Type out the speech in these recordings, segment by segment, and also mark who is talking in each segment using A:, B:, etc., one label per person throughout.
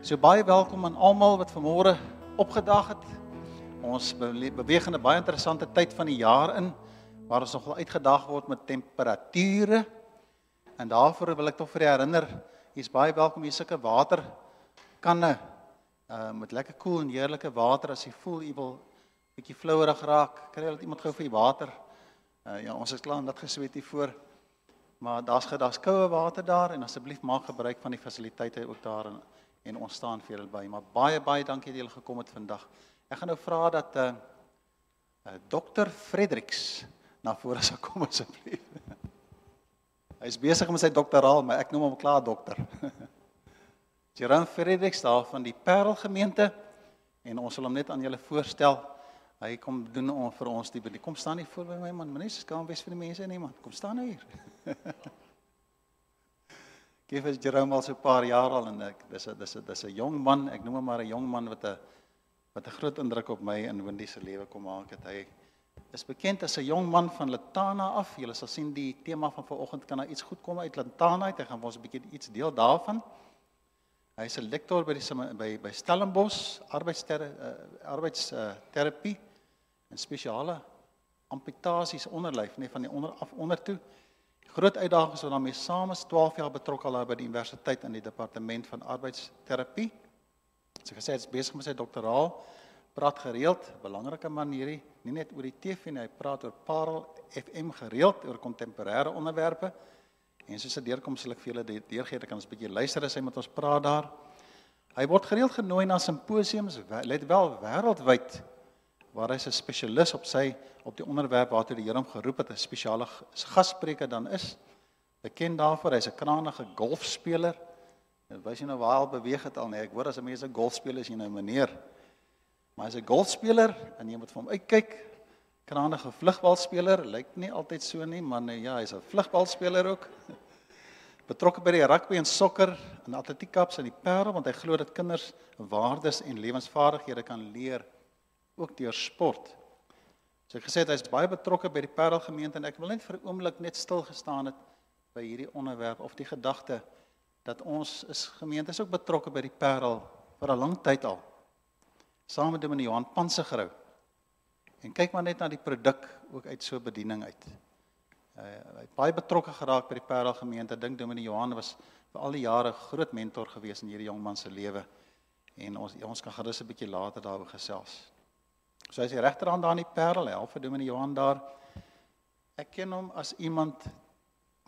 A: So baie welkom aan almal wat vanmôre opgedag het. Ons beweeg in 'n baie interessante tyd van die jaar in waar ons nogal uitgedag word met temperature. En daarvoor wil ek tog vir herinner, hier's baie welkom hier sulke water kanne uh met lekker koel cool en heerlike water as jy voel jy wil bietjie flouerig raak, kry jy iemand gou vir die water. Uh ja, ons is klaar net gesweet hier voor. Maar daar's daar's koue water daar en asseblief maak gebruik van die fasiliteite ook daar en en ons staan vir julle by. Maar baie baie dankie dat julle gekom het vandag. Ek gaan nou vra dat 'n uh, uh, dokter Fredericks na vore sal kom asseblief. Hy is besig met sy doktoraal, maar ek noem hom klaar dokter. Jerome Fredericks daar van die Parel gemeente en ons sal hom net aan julle voorstel. Hy kom doen vir ons die kom staan nie voor by my man, moenie skaam wees vir die mense nie man. Kom staan nou hier. Geef as Jerome al so 'n paar jaar al en ek dis 'n dis 'n dis 'n jong man, ek noem hom maar 'n jong man wat 'n wat 'n groot indruk op my in Wendy se lewe kom maak het. Hy is bekend as 'n jong man van Latana af. Julle sal sien die tema van vanoggend kan daar iets goed kom uit Latana uit. Hy gaan ons 'n bietjie iets deel daarvan. Hy is 'n lektor by die by by Stellenbosch arbeidsterre uh, arbeidsterapie en spesiale amputasies onderlyf, nee van die onder af onder toe groot uitdagings wat daarmee saam is 12 jaar betrokke al by die universiteit in die departement van arbeidsterapie. So gesê hy's besig met sy doktoraal. Praat gereeld, belangrike man hierdie, nie net oor die TV nie, hy praat oor Parel FM gereeld oor kontemporêre onderwerpe. En soos dit deurkom sal ek vir julle deurgee, dan kan ons 'n bietjie luister as hy met ons praat daar. Hy word gereeld genooi na simposiums, let wel wêreldwyd waar hy 'n spesialis op sy op die onderwerp waartoe die Here hom geroep het, 'n spesiale gasspreker dan is. Bekend daarvoor, hy's 'n krangige golfspeler. En wys jy nou waar hy beweeg het al nee, ek hoor as 'n mens 'n golfspeler is jy nou meneer. Maar hy's 'n golfspeler en jy moet vir hom uitkyk. Krangige vlugbalspeler, lyk nie altyd so nie, maar nee, ja, hy's 'n vlugbalspeler ook. Betrokke by die rugby en sokker en atletiekkaps in die Parel want hy glo dat kinders waardes en lewensvaardighede kan leer ook deur sport. So ek gesê het hy's baie betrokke by die Parel gemeente en ek wil net vir 'n oomblik net stil gestaan het by hierdie onderwerp of die gedagte dat ons is gemeente is ook betrokke by die Parel vir 'n lang tyd al. Saam met Dominee Johan Pansegrou. En kyk maar net na die produk ook uit so bediening uit. Uh, hy het baie betrokke geraak by die Parel gemeente. Dink Dominee Johan was vir al die jare groot mentor gewees in hierdie jong man se lewe. En ons ons kan gerus 'n bietjie later daaroor gesels. So as jy regterhand daar in die Parel help vir Dominee Johan daar. Ek ken hom as iemand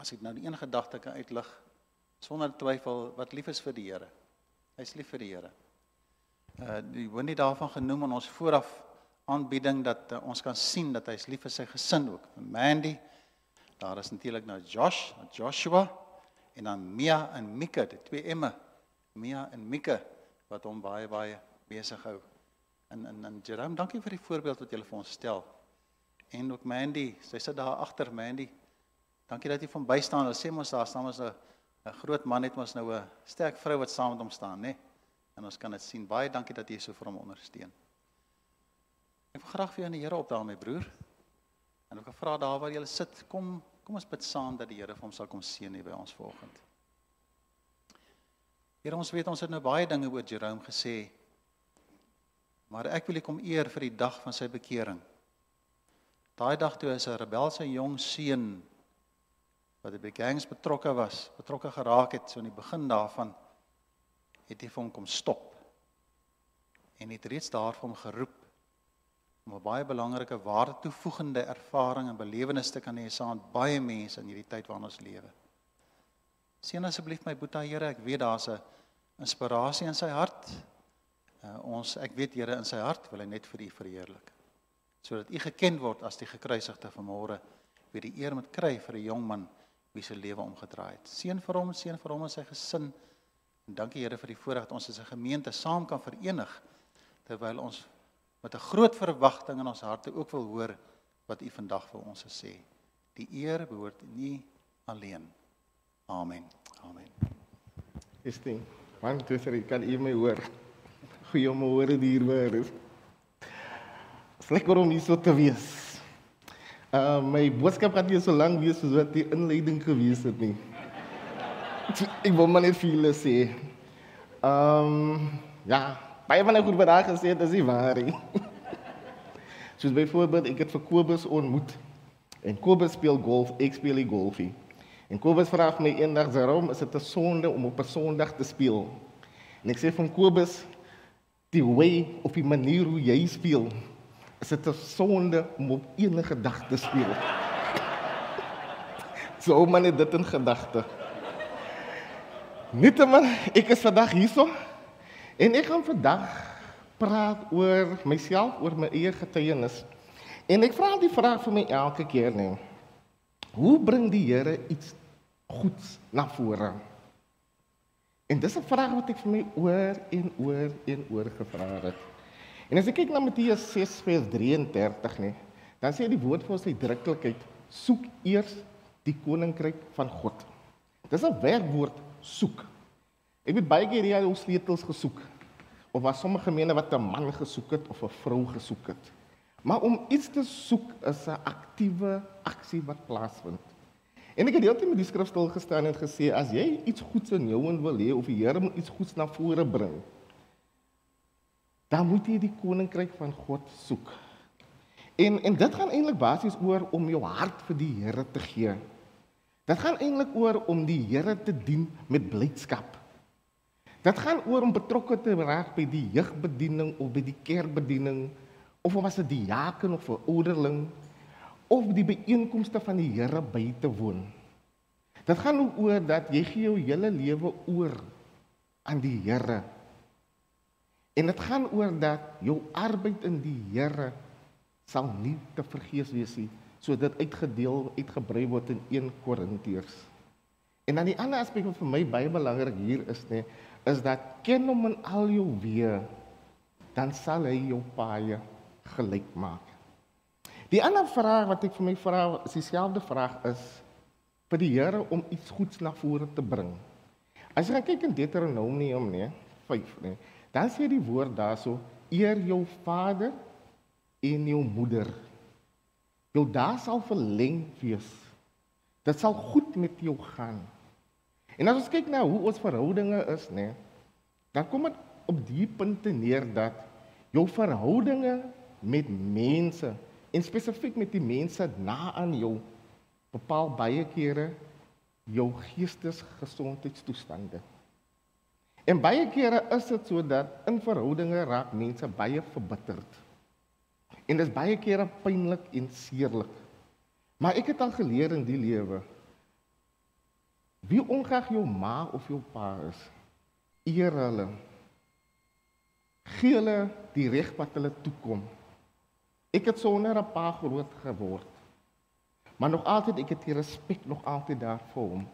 A: as ek nou die een gedagte kan uitlig sonder twyfel wat lief is vir die Here. Hy's lief vir die Here. Uh die windie daarvan genoem in ons vooraf aanbieding dat uh, ons kan sien dat hy's lief vir sy gesin ook. Mandy, daar is natuurlik nou Josh, Joshua en dan Mia en Mika, die twee emme. Mia en Mika wat hom baie baie besig hou. En en en Jerome, dankie vir die voorbeeld wat jy vir ons stel. En ook Mandy, sy sit daar agter Mandy. Dankie dat jy van by staan. Ons sê mos daar staan ons 'n 'n groot man het ons nou 'n sterk vrou wat saam met hom staan, né? Nee? En ons kan dit sien. Baie dankie dat jy so vir hom ondersteun. Ek wil graag vir jou aan die Here opdaal my broer. En ek wil vra daar waar jy sit, kom kom ons bid saam dat die Here vir hom sal kom seën hier by ons vanoggend. Here ons weet ons het nou baie dinge oor Jerome gesê. Maar ek wil kom eer vir die dag van sy bekering. Daai dag toe as 'n rebelse jong seun wat by gangs betrokke was, betrokke geraak het so in die begin daarvan het hy vir hom kom stop. En het reeds daar vir hom geroep om 'n baie belangrike waarde toevoegende ervaring en belewenis te kan hê saam met baie mense in hierdie tyd waarin ons lewe. Seën asseblief my boetie Here, ek weet daar's 'n inspirasie in sy hart Uh, ons ek weet Here in sy hart wil hy net vir U verheerlik. Sodat U geken word as die gekruisigde van môre, wie die eer moet kry vir 'n jong man wie se lewe omgedraai het. Seën vir hom, seën vir hom en sy gesin. En dankie Here vir die voorreg dat ons as 'n gemeente saam kan verenig terwyl ons met 'n groot verwagting in ons harte ook wil hoor wat U vandag vir ons sê. Die eer behoort nie alleen. Amen. Amen.
B: Is dit? Want dis ek kan u my hoor om hoor hier weer is. Lekker om hier so te wees. Uh my boodskap gaan nie so lank wees soos wat die inleiding gewees het nie. Ek wil maar net vir julle sê. Ehm um, ja, baie van die goed wat daar gesê het is nie waar nie. Soos byvoorbeeld ek het vir Kobus ontmoet. En Kobus speel golf, ek speel die golfie. En Kobus vra vir my eendag, "Waarom is dit 'n sonde om op 'n Sondag te speel?" En ek sê van Kobus, "Die way of die manier hoe jy speel, is dit 'n sonde om op enige dag te speel." so man het dit in gedagte. Nietemin, ek is vandag hierso en ek gaan vandag praat oor myself, oor my eie getuienis. En ek vra die vraag vir my elke keer net. Hoe bring die Here iets goeds na vore? En dis 'n vraag wat ek vir my oor en oor en oor gevra het. En as ek kyk na Matteus 6:33 nê, dan sê die woord vir ons uitdruklikheid: soek eers die koninkryk van God. Dis 'n werkwoord soek. Ek het baie keer hier al sleutels gesoek. Of was sommige gemeene wat 'n man gesoek het of 'n vrou gesoek het. Maar om iets te soek is 'n aktiewe aksie wat plaasvind. En ek het heeltyd met die skrif stil gestaan en gesê as jy iets goeds in jou in wil hê of die Here moet iets goeds na vore bring, dan moet jy die koninkryk van God soek. En en dit gaan eintlik basies oor om jou hart vir die Here te gee. Dit gaan eintlik oor om die Here te dien met blydskap. Dit gaan oor om betrokke te raak by die jeugbediening of by die kerkbediening of om as 'n diaken of 'n ouderling of die byeenkomste van die Here by te woon. Dit gaan oor dat jy gee jou hele lewe oor aan die Here. En dit gaan oor dat jou arbeid in die Here sal nie te vergees wees nie so dit uitgedeel uitgebrei word in 1 Korintiërs. En dan die ander aspek wat vir my baie belangrik hier is nê, is dat ken hom in al jou weë, dan sal hy jou paie gelyk maak. Die ander vraag wat ek vir my vra, is dieselfde vraag is vir die Here om iets goeds na vore te bring. As jy kyk in Deuteronomium nê, 5 nê, dan sê die woord daarso eer jou vader en jou moeder jou dae sal verleng wees. Dit sal goed met jou gaan. En as ons kyk na hoe ons verhoudinge is, nê, dan kom dit op die punte neer dat jou verhoudinge met mense en spesifiek met die mense na aan jou bepaal baie kere jou geestesgesondheidstoestande. En baie kere is dit so dat in verhoudinge raak mense baie verbitterd. En dit is baie kere pynlik en seerlik. Maar ek het al geleer in die lewe wie ongeag jou ma of jou pa is, eer hulle. Gee hulle die reg wat hulle toekom. Ek het sonder 'n pa groot geword. Maar nog altyd ek het die respek nog altyd daar vir hom.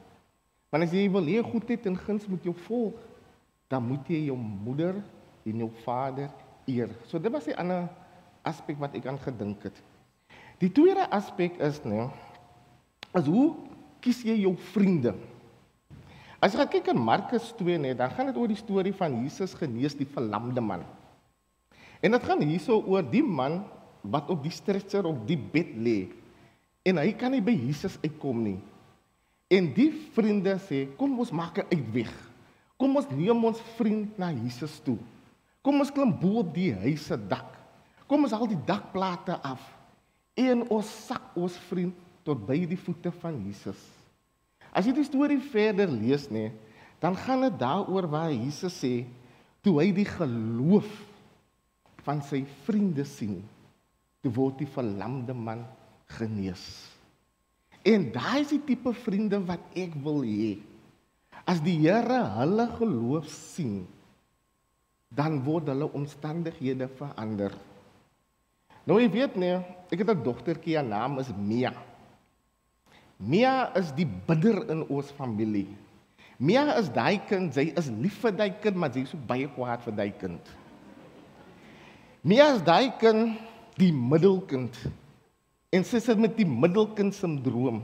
B: Want as jy wil hê goedheid en guns moet jou volg, dan moet jy jou moeder en jou vader eer. So dit was die ander aspek wat ek aan gedink het. Die tweede aspek is nê as hoe kies jy jou vriende? As jy kyk in Markus 2 nê, dan gaan dit oor die storie van Jesus genees die verlamde man. En dit gaan hierso oor die man wat op die stretcher op die bed lê en hy kan nie by Jesus uitkom nie. En die vriende sê, kom ons maak 'n uitweg. Kom ons neem ons vriend na Jesus toe. Kom ons klim bo op die huis se dak. Kom ons haal die dakplate af en ons sak ons vriend tot by die voete van Jesus. As jy die storie verder lees nê, dan gaan dit daaroor waar Jesus sê toe hy die geloof van sy vriende sien, toe word die verlamde man genees. En daai is die tipe vriende wat ek wil hê. As die Here hulle geloof sien, dan word hulle omstandighede verander. Nou jy weet nee, ek het 'n dogtertjie, haar naam is Mia. Mia is die bidder in ons familie. Mia is daai kind, sy is lief vir daai kind, maar sy is so baie kwaad vir daai kind. Mia is daai kind, die middelkind. En sy sit met die middelkind sindroom.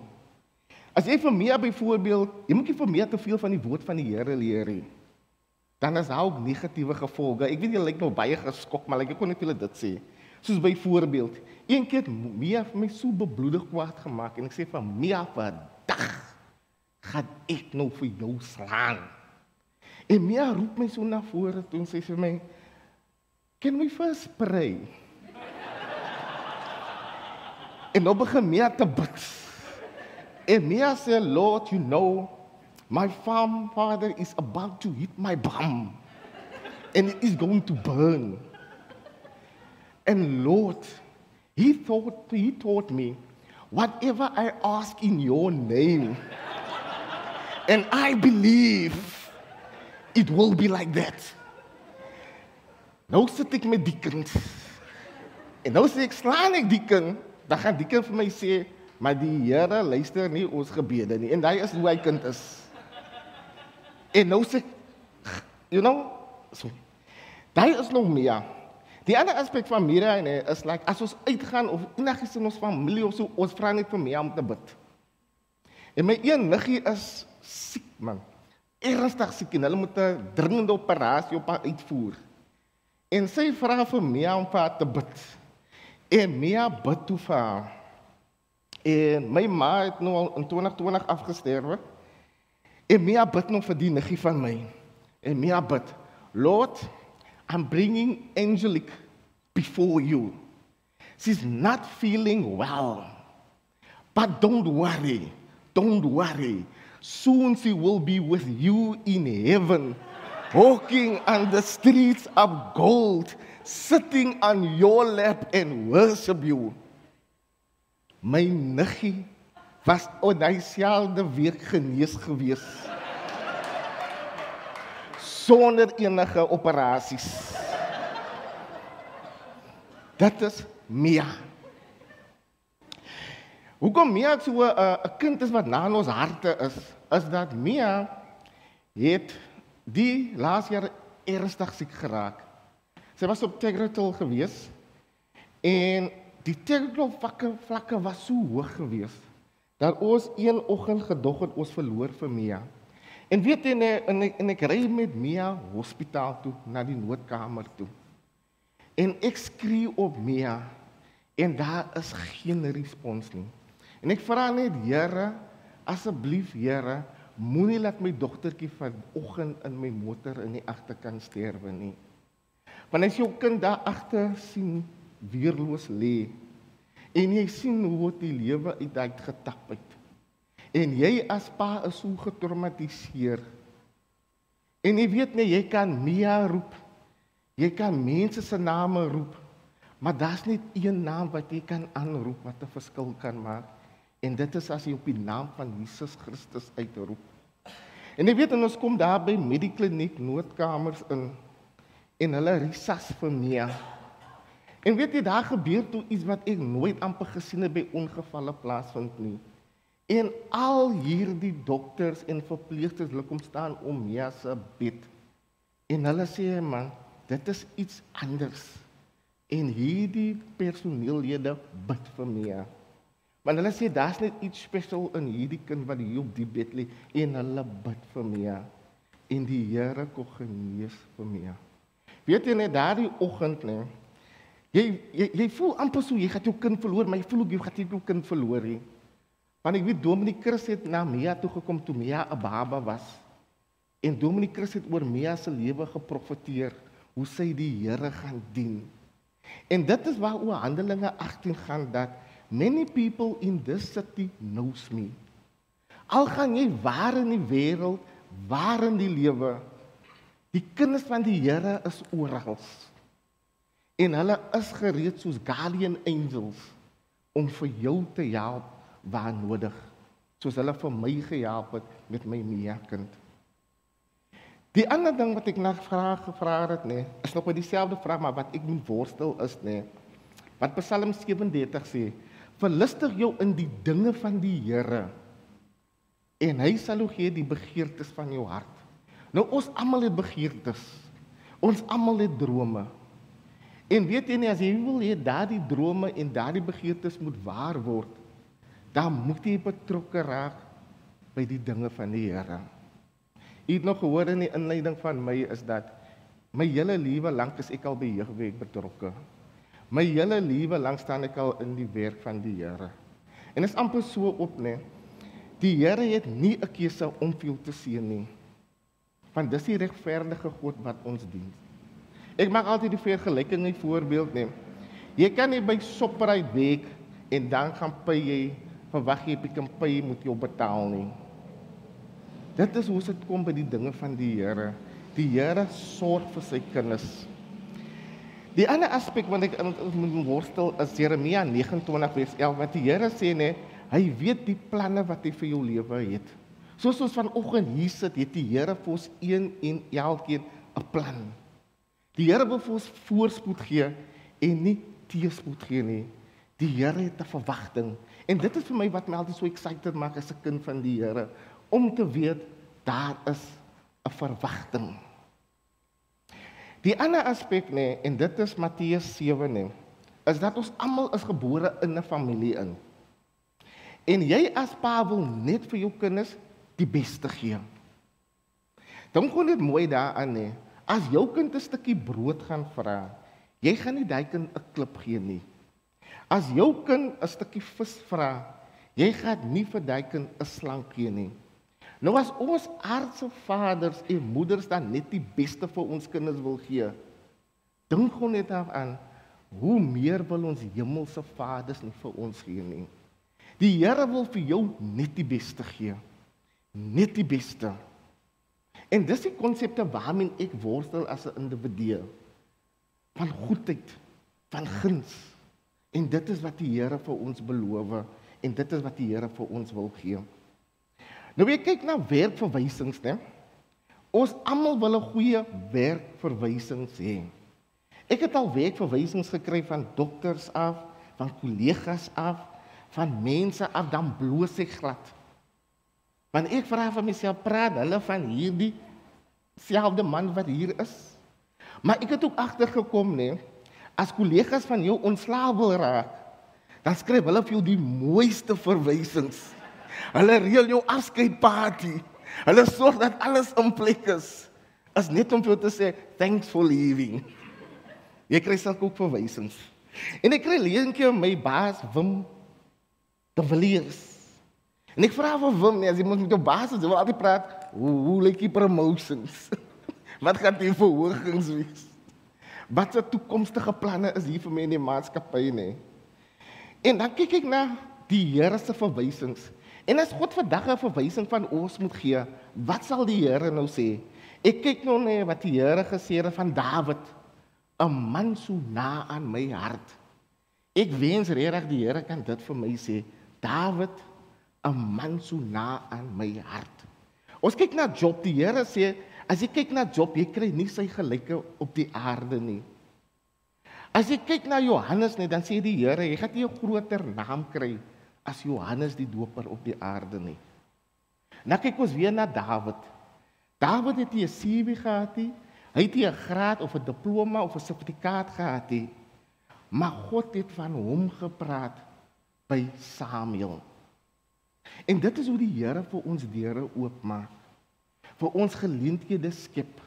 B: As jy vir Mia byvoorbeeld, jy moet nie vir Mia te veel van die woord van die Here leer nie. Dan is daar ook negatiewe gevolge. Ek weet jy lyk nou baie geskok, maar ek kon net vir dit sê. Soos byvoorbeeld, een keer Mia vir my so bebloedig kwaad gemaak en ek sê van Mia vandag gaan ek nou vir jou slaan. En Mia roep my so na vore toe en sê vir my, "Can we first pray?" En nou begin Mia te bid. En Mia sê, "Lord, you know, my farm father is about to hit my bum and it is going to burn." And Lord, he thought he taught me, whatever I ask in your name, and I believe it will be like that. Nou sit ek met die kind. En nou sê ek slaan ek die kind, dan gaan die kind vir my sê, maar die Here luister nie ons gebede nie en hy is hoe hy kind is. En nou sê you know, so. Daai is nog meer. Die ander aspek van Mira en is like as ons uitgaan of enigiets in ons familie of so, ons vra net vir my om te bid. En my een niggie is siek man ernstig siek en hulle moet 'n dringende operasie op haar uitvoer. En sy vra vir Mia om vir haar te bid. En Mia bid toe vir haar. En my ma het nou al in 2020 afgesterwe. En Mia bid nog vir die niggie van my. En Mia bid, Lord, I'm bringing Angelique before you. She's not feeling well. But don't worry. Don't worry. Soon she will be with you in heaven, walking on the streets of gold, sitting on your lap and worship you. My niggie was op dieselfde week genees gewees. Sonder enige operasies. Dit is Mia. Hoekom Mia so 'n uh, kind is wat na in ons harte is, is dat Mia het die laas jaar ernstig siek geraak. Sy was op Tegretol gewees en die Tegretol vlakke vlakke was so hoog gewees dat ons een oggend gedog het ons verloor vir Mia. En weet jy en ek en ek ry met Mia hospitaal toe na die noodkamer toe. En ek skree op Mia en daar is geen respons nie. En ek vra net Here, asseblief Here, moenie laat my dogtertjie vanoggend in my motor in die agterkant sterwe nie. Want as jou kind daar agter sien weerloos lê en jy sien hoe dit die lewe uit getap het. En jy as pa is so getraumatiseer. En jy weet net jy kan Mia roep. Jy kan mense se name roep. Maar daar's net een naam wat jy kan aanroep wat 'n verskil kan maak. En dit is as jy op die naam van Jesus Christus uitroep. En jy weet en ons kom daar by Medikliniek noodkamers in en hulle risas vir my. En weet jy daar gebeur toe iets wat ek nooit amper gesien het by ongevalle plaasvind nie. En al hierdie dokters en verpleegsters hulle kom staan om Mia se bed. En hulle sê man, dit is iets anders. En hierdie personeellede bid vir Mia. Want hulle sê daar's net iets spesiaal in hierdie kind wat hier op die bed lê en hulle bid vir my en die Here kom genees vir my. Weet jy net daardie oggend nê? Jy, jy jy voel amper so jy gaan jou kind verloor, maar jy voel ook jy gaan jou kind verloor nie. Want ek weet Dominic Chris het na Mia toe gekom toe Mia 'n baba was. En Dominic Chris het oor Mia se lewe geprofeteer hoe sy die Here gaan dien. En dit is waar oor Handelinge 18 gaan dat Many people in this city knows me. Al gaan jy waar in die wêreld, waar in die lewe, die kinders van die Here is oral. En hulle is gereed soos guardian angels om vir jou te help waar nodig, soos hulle vir my gehelp het met my Mia kind. Die ander ding wat ek na vrae gevra het nê, nee, is nog by dieselfde vraag maar wat ek moet worstel is nê. Nee, wat Psalm 37 sê, verlustig jou in die dinge van die Here en hy sal jou gee die begeertes van jou hart. Nou ons almal het begeertes. Ons almal het drome. En weet jy nie as jy wil hê daardie drome en daardie begeertes moet waar word, dan moet jy betrokke raak by die dinge van die Here. Jy het nog gehoor in die inleiding van my is dat my hele lewe lank is ek al by jeugwerk betrokke. My hele lewe lank staan ek al in die werk van die Here. En is amper so op nê. Die Here het nie 'n keuse om veel te seën nie. Want dis die regverdige God wat ons dien. Ek maak altyd die vergelyking en voorbeeld neem. Jy kan nie by Shoprite werk en dan gaan pay jy verwag jy Pick n Pay moet jou betaal nie. Dit is hoe dit kom by die dinge van die Here. Die Here sorg vir sy kinders. Die ander aspek wat ek moet worstel is Jeremia 29 vers 11 wat die Here sê nê, hy weet die planne wat hy vir jou lewe het. Soos ons vanoggend hier sit, het die Here vir ons een en elkeen 'n plan. Die Here wil vir ons voorspoed gee en nie teëspoed gee nie. Die Here het 'n verwagting en dit is vir my wat my altyd so excited maak as 'n kind van die Here om te weet daar is 'n verwagting. Die ander aspek nê nee, en dit is Matteus 7 nê, nee, is dat ons almal is gebore in 'n familie in. En jy as pa wil net vir jou kinders die beste gee. Dan kom dit mooi daaraan. Nee. As jou kind 'n stukkie brood gaan vra, jy gaan nie daai kind 'n klip gee nie. As jou kind 'n stukkie vis vra, jy gaan nie vir daai kind 'n slang gee nie. Nou as ons aardse vaders en moeders dan net die beste vir ons kinders wil gee, dink gou net aan hoe meer wil ons hemelse vaders nie vir ons gee nie. Die Here wil vir jou net die beste gee. Net die beste. En dis die konsepte waarmee ek worstel as 'n individu van goedheid, van guns. En dit is wat die Here vir ons beloof en dit is wat die Here vir ons wil gee. Nou weer kyk na werkverwysings, né? Ons almal wil 'n goeie werkverwysings hê. Ek het al werkverwysings gekry van dokters af, van kollegas af, van mense af dan bloos ek glad. Want ek vra vir myself, praat hulle van hierdie selfde man wat hier is? Maar ek het ook agtergekom, né, as kollegas van jou ontslae wil raak, dan skryf hulle vir jou die mooiste verwysings. Hulle reël jou afskeidparty. Hulle sorg dat alles in plek is. Is net om vir jou te sê thanks for leaving. Jy kry self ook verwysings. En ek kry leenkie my baas Wim de Villiers. En ek vra vir Wim, nee, as jy moet met jou baas, jy wil altyd praat, hoe hoe lyk die promotions? Wat gaan die verhogings wees? Wat se toekomstige planne is hier vir my in die maatskappy nê? En dan kyk ek na die Here se verwysings. En as God vandag 'n verwysing van ons moet gee, wat sal die Here nou sê? Ek kyk nou net wat die Here gesê het van Dawid, 'n man so na aan my hart. Ek wens regtig die Here kan dit vir my sê. Dawid, 'n man so na aan my hart. Ons kyk na Job, die Here sê, as jy kyk na Job, jy kry nie sy gelyke op die aarde nie. As jy kyk na Johannes net, dan sê die Here, jy gaan nie 'n groter naam kry as Johannes die Doper op die aarde nie. Nou kyk ons weer na Dawid. Dawid het nie 'n CV gehad nie. Hy het nie 'n graad of 'n diploma of 'n sertifikaat gehad nie. Maar God het van hom gepraat by Samuel. En dit is hoe die Here vir ons deure oopmaak. Vir ons geleenthede skep.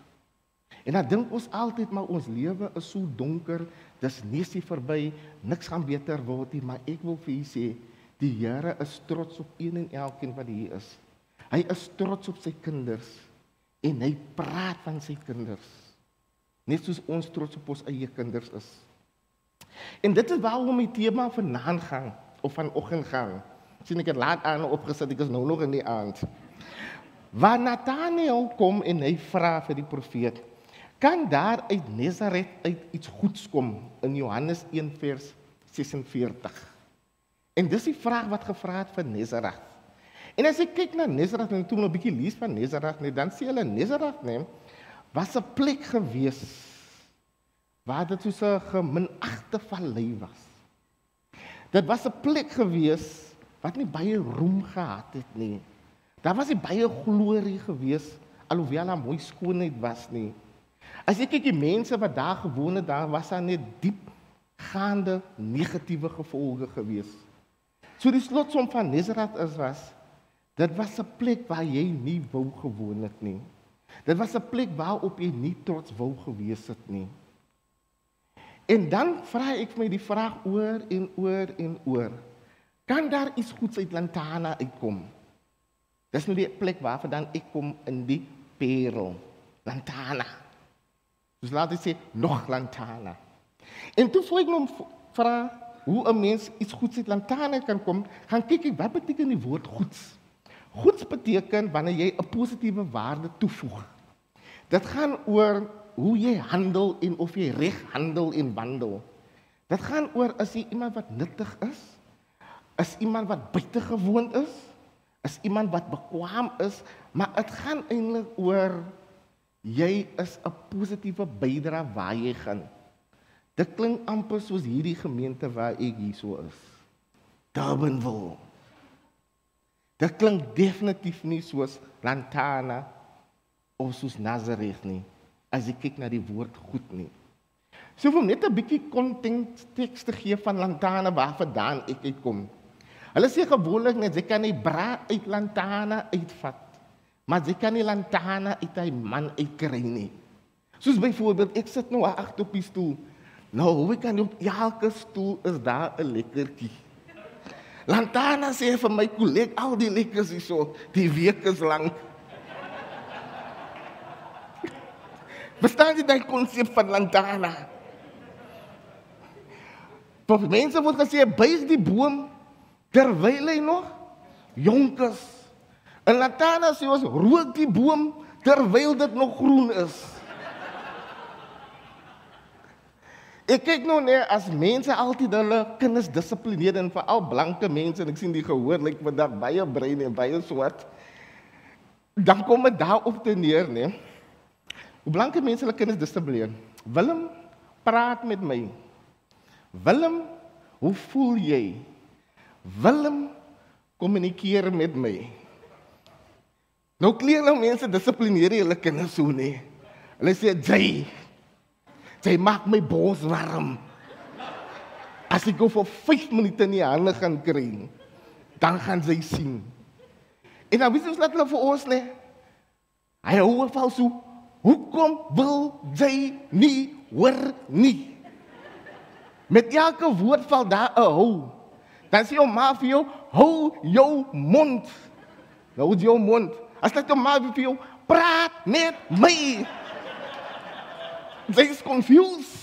B: En dan dink ons altyd maar ons lewe is so donker, dis nesie verby, niks gaan beter word nie, maar ek wil vir u sê, Die Here is trots op een en elkeen wat hier is. Hy is trots op sy kinders en hy praat van sy kinders. Net soos ons trots op ons eie kinders is. En dit is waarom die tema vanaand gaan of vanoggend gaan. Sien ek het laat aan opgesit, ek is nou nog in die aand. Waar Nathanael kom en hy vra vir die profeet, kan daar uit Nasaret uit iets goeds kom in Johannes 1 vers 46. En dis die vraag wat gevra het vir Nazareth. En as ek kyk na Nazareth en toe 'n bietjie lees van Nazareth, net dan sien hulle Nazareth neem was 'n plek gewees waar dit so 'n geminagte vallei was. Dit was 'n plek gewees wat nie baie roem gehad het nie. Daar was nie baie glorie gewees alhoewel daar mooi skoonheid was nie. As jy kyk die mense wat daar gewoon het, daar was daar net diep gaande negatiewe gevolge geweest. So die slotsom van Nazareth is was dit was 'n plek waar jy nie wou gewoon het nie. Dit was 'n plek waarop jy nie trots wou gewees het nie. En dan vra ek my die vraag oor en oor en oor. Kan daar iets goeds uit Lantana uitkom? Dis nou die plek waarvan dan ek kom in die Parel. lantana. Dus laat ek sê nog lantana. En toe voel ek nou vra hoe 'n mens iets goeds uit lantana kan kom, gaan kyk ek wat beteken die woord goeds. Goeds beteken wanneer jy 'n positiewe waarde toevoeg. Dit gaan oor hoe jy handel en of jy reg handel en wandel. Dit gaan oor as jy iemand wat nuttig is, is iemand wat buitengewoon is, is iemand wat bekwaam is, maar dit gaan eintlik oor jy is 'n positiewe bydra waar jy gaan. Dit klink amper soos hierdie gemeente waar ek hierso is. Durbanville. Dit klink definitief nie soos Lantana of soos Nazareth nie as jy kyk na die woord goed nie. So om net 'n bietjie konteks te gee van Lantana waar vandaan ek uitkom. Hulle sê gewoonlik net jy kan nie bra uit Lantana uitvat. Maar jy kan nie Lantana uit 'n man uitkry nie. Soos byvoorbeeld ek sit nou agter op die stoel. Nou, hoe kan jy op elke stoel is daar 'n lekkertjie. Lantana sê vir my kolleg al die lekkers is so, die week is lank. Verstaan jy daai konsep van Lantana? Tot mense word gesê buig die boom terwyl hy nog jonk is. En Lantana sê ons rook die boom terwyl dit nog groen is. Ek kyk nou net as mense altyd hulle kinders dissiplineer en veral blanke mense en ek sien die gehoor lyk like, vandag baie brein en baie swart. Dan kom dit daar op te neer, né? Hoe blanke mense hulle kinders dissiplineer. Willem praat met my. Willem, hoe voel jy? Willem kommunikeer met my. Nou kleer nou mense dissiplineer hulle kinders so nie. Hulle sê jy jy maak my bors warm. As ek gou vir 5 minute in die hande gaan kry, dan gaan sy sien. En dan wys ons net hulle vir ons nê. Hy hou val so. Hoekom wil jy nie hoor nie? Met elke woord val daar 'n hou. Dan sê jou ma vir jou, hou jou mond. Nou jou mond. As dit jou ma vir jou praat met my. Sy is confused.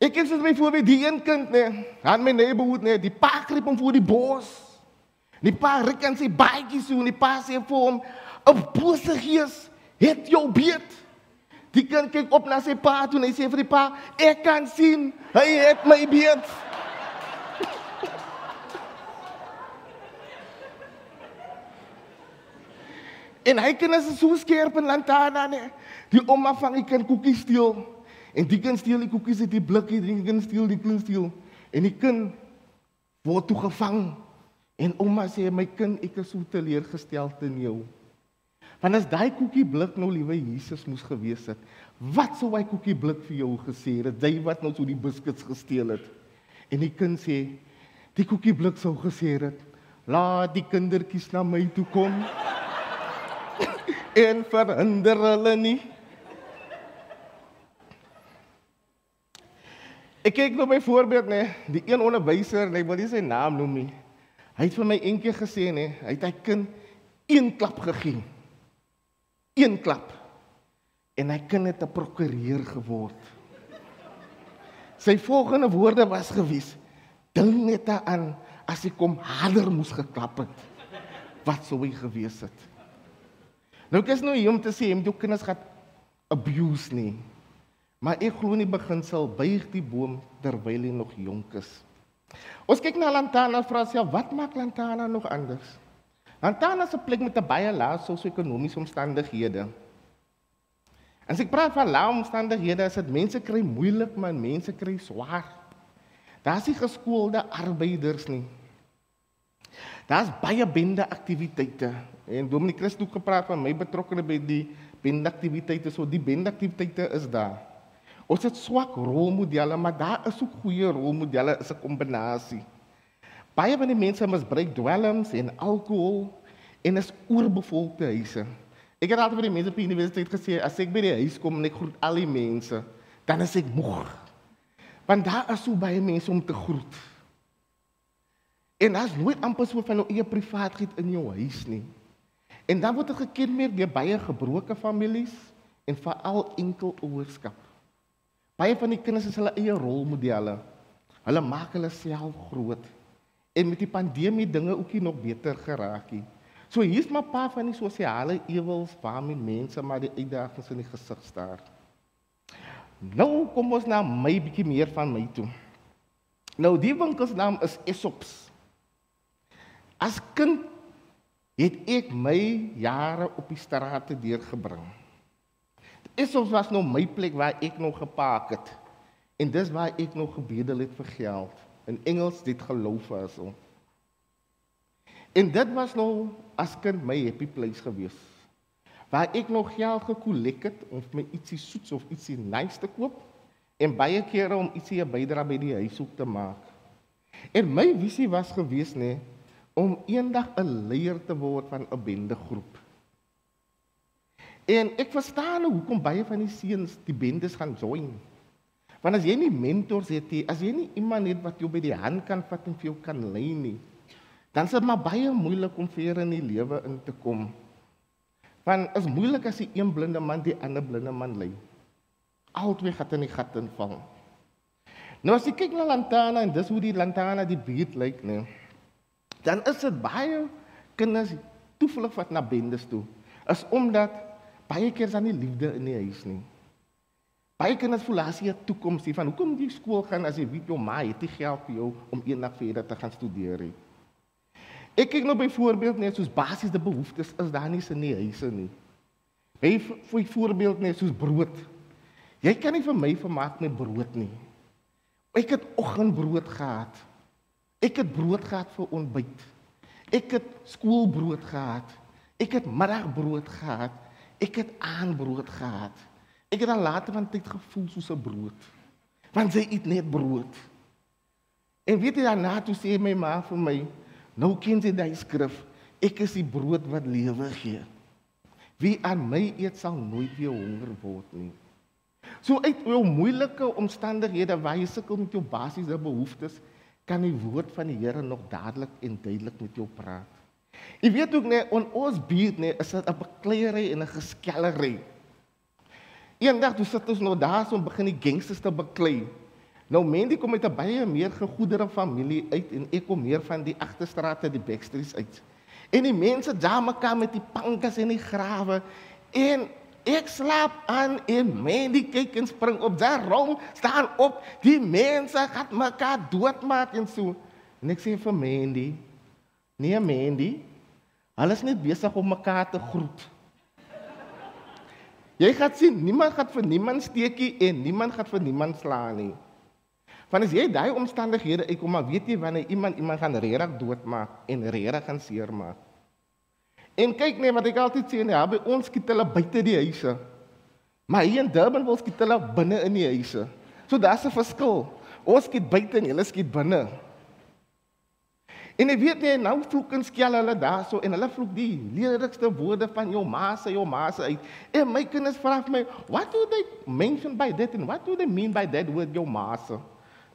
B: Ek het vir my voorbeeld die een kind nê, aan my neighborhood nê, die pa kriep hom voor die bos. Die pa ruk aan sy baadjie so en die pa sê vir hom, 'n bose gees het jou beet. Die kind kyk op na sy pa toe en hy sê vir die pa, "Ek kan sien, hy het my beet." en hy kan as so skerp en lantana nee. Die ouma vang die kind koekies steel en die kind steel die koekies uit die blikkie, die kind steel die kind steel en die kind word toe gevang. En ouma sê my kind, ek is so teleurgestel in jou. Want as daai koekieblik nou liewe Jesus moes gewees het, wat sou hy koekieblik vir jou gesê het? Jy wat nou so die biskuits gesteel het. En die kind sê, die koekieblik sou gesê het, laat die kindertjies na my toe kom. en verhinder hulle nie. Ek kyk nou my voorbeeld nê, die een onderwyser, ek wil nie sy naam noem nie. Hy het vir my eendag gesê nê, hy het hy kind een klap gegee een klap en hy kan net 'n prokureur geword. Sy volgende woorde was gewys: "Dink net aan as ek kom harder moes geklap het. Wat sou hy gewees het?" Nou kers nou hier om te sê jy moet jou kinders gaan abuse nie. Maar ek glo nie beginsel buig die boom terwyl hy nog jonk is. Ons kyk na Lantana vra sê wat maak Lantana nog anders? Lantana se plek met 'n baie lae sosio-ekonomiese omstandighede. En as ek praat van lae omstandighede, is dit mense kry moeilik, maar mense kry swaar. Daar's nie geskoolde arbeiders nie. Daar's baie bende aktiwiteite. En Dominic Christo het gepraat van my betrokkeheid by die bende aktiwiteite. So die bende aktiwiteite is daar. Ons het swak rolmodelle, maar daar is ook goeie rolmodelle, is 'n kombinasie. Baie van die mense misbruik dwelms en alkohol en is oorbevolkte huise. Ek het altyd vir die mense op die universiteit gesê as ek by die huis kom en ek groet al die mense, dan is ek moeg. Want daar is so baie mense om te groet. En as nooit amper so van jou eie privaatheid in jou huis nie. En dan word dit gekenmerk deur baie gebroke families en veral enkel ouerskap. Baie van die kinders is hulle eie rolmodelle. Hulle maak hulle self groot. En met die pandemie dinge ookie nog beter geraak het. So hier's maar 'n paar van die sosiale ewels waarmee mense maar die uitdagings in die gesig staar. Nou kom ons na my bietjie meer van my toe. Nou die winkelsnaam is Esops. As kind het ek my jare op die strate deurgebring. Esops was nou my plek waar ek nog gepark het. En dis waar ek nog gebedel het vir geld. In Engels dit geloof as so. En dit was nou as kind my happy place gewees. Waar ek nog geld gekollek het om my ietsie soets of ietsie nice te koop en baie kere om ietsie 'n bydra by die huis op te maak. En my visie was gewees nê om eendag 'n een leier te word van 'n bendegroep. En ek verstaan nou hoekom baie van die seuns die bendes gaan join. Want as jy nie mentors het nie, as jy nie iemand het wat jou by die hand kan vat en vir jou kan lei nie, dan is dit maar baie moeilik om vir in die lewe in te kom. Want is moeilik as die een blinde man die ander blinde man lei. Albei gaan in die gat inval. Nou as jy kyk na Lantana en dis hoe die Lantana die buurt lyk, nee. Dan is dit baie kinders toevlug wat na bendes toe. Is omdat baie keer is daar nie liefde in die huis nie. Baie kinders voel as jy 'n toekoms hier van hoekom jy skool gaan as jy weet jou ma het nie geld vir jou om eendag verder te gaan studeer nie. Ek kyk nou byvoorbeeld net soos basiese behoeftes is daar nie in die huise nie. By vir voorbeeld net soos brood. Jy kan nie vir my vermaak met brood nie. Ek het oggendbrood gehad. Ek het brood gehad vir ontbyt. Ek het skoolbrood gehad. Ek het middagbrood gehad. Ek het aandbrood gehad. Ek het dan later van tyd gevoel soos 'n brood. Want sy eet net brood. En weet jy daarna toe sê my ma vir my, Nou ken jy daai skrif. Ek is die brood wat lewe gee. Wie aan my eet sal nooit weer honger word nie. So uit jou moeilike omstandighede waar jy sukkel met jou basiese behoeftes, kan die woord van die Here nog dadelik en duidelik met jou praat. Jy weet ook net on ons buurt net is dit 'n bekleierery en 'n geskellery. Eendag toe sit ons nou daar so om begin die gangsters te beklei. Nou Mandy kom uit 'n baie meer gegoedere familie uit en ek kom meer van die agterstrate, die backstreets uit. En die mense daar mekaar met die pankas en die grawe en ek slaap aan en Mandy kyk en spring op daar rond, staan op, die mense gaan mekaar doodmaak en so. En ek sê vir Mandy, nee Mandy, alles net besig om mekaar te groet. Jy gaan sien, niemand gaan vir niemand steekie en niemand gaan vir niemand slaan nie. Want as jy daai omstandighede uitkom, maar weet jy wanneer iemand iemand gaan regtig doodmaak en regtig gaan seermaak. En kyk net wat ek altyd sê, nee, by ons skiet hulle buite die huise. Maar hier in Durban wil skiet hulle binne in die huise. So daar's 'n verskil. Ons skiet buite en hulle skiet binne. En jy weet jy nou vloek en skel hulle daarso en hulle vloek die lelike woorde van jou ma se jou ma se uit. En my kinders vra vir my, "What do they mention by that and what do they mean by that word jou ma se?"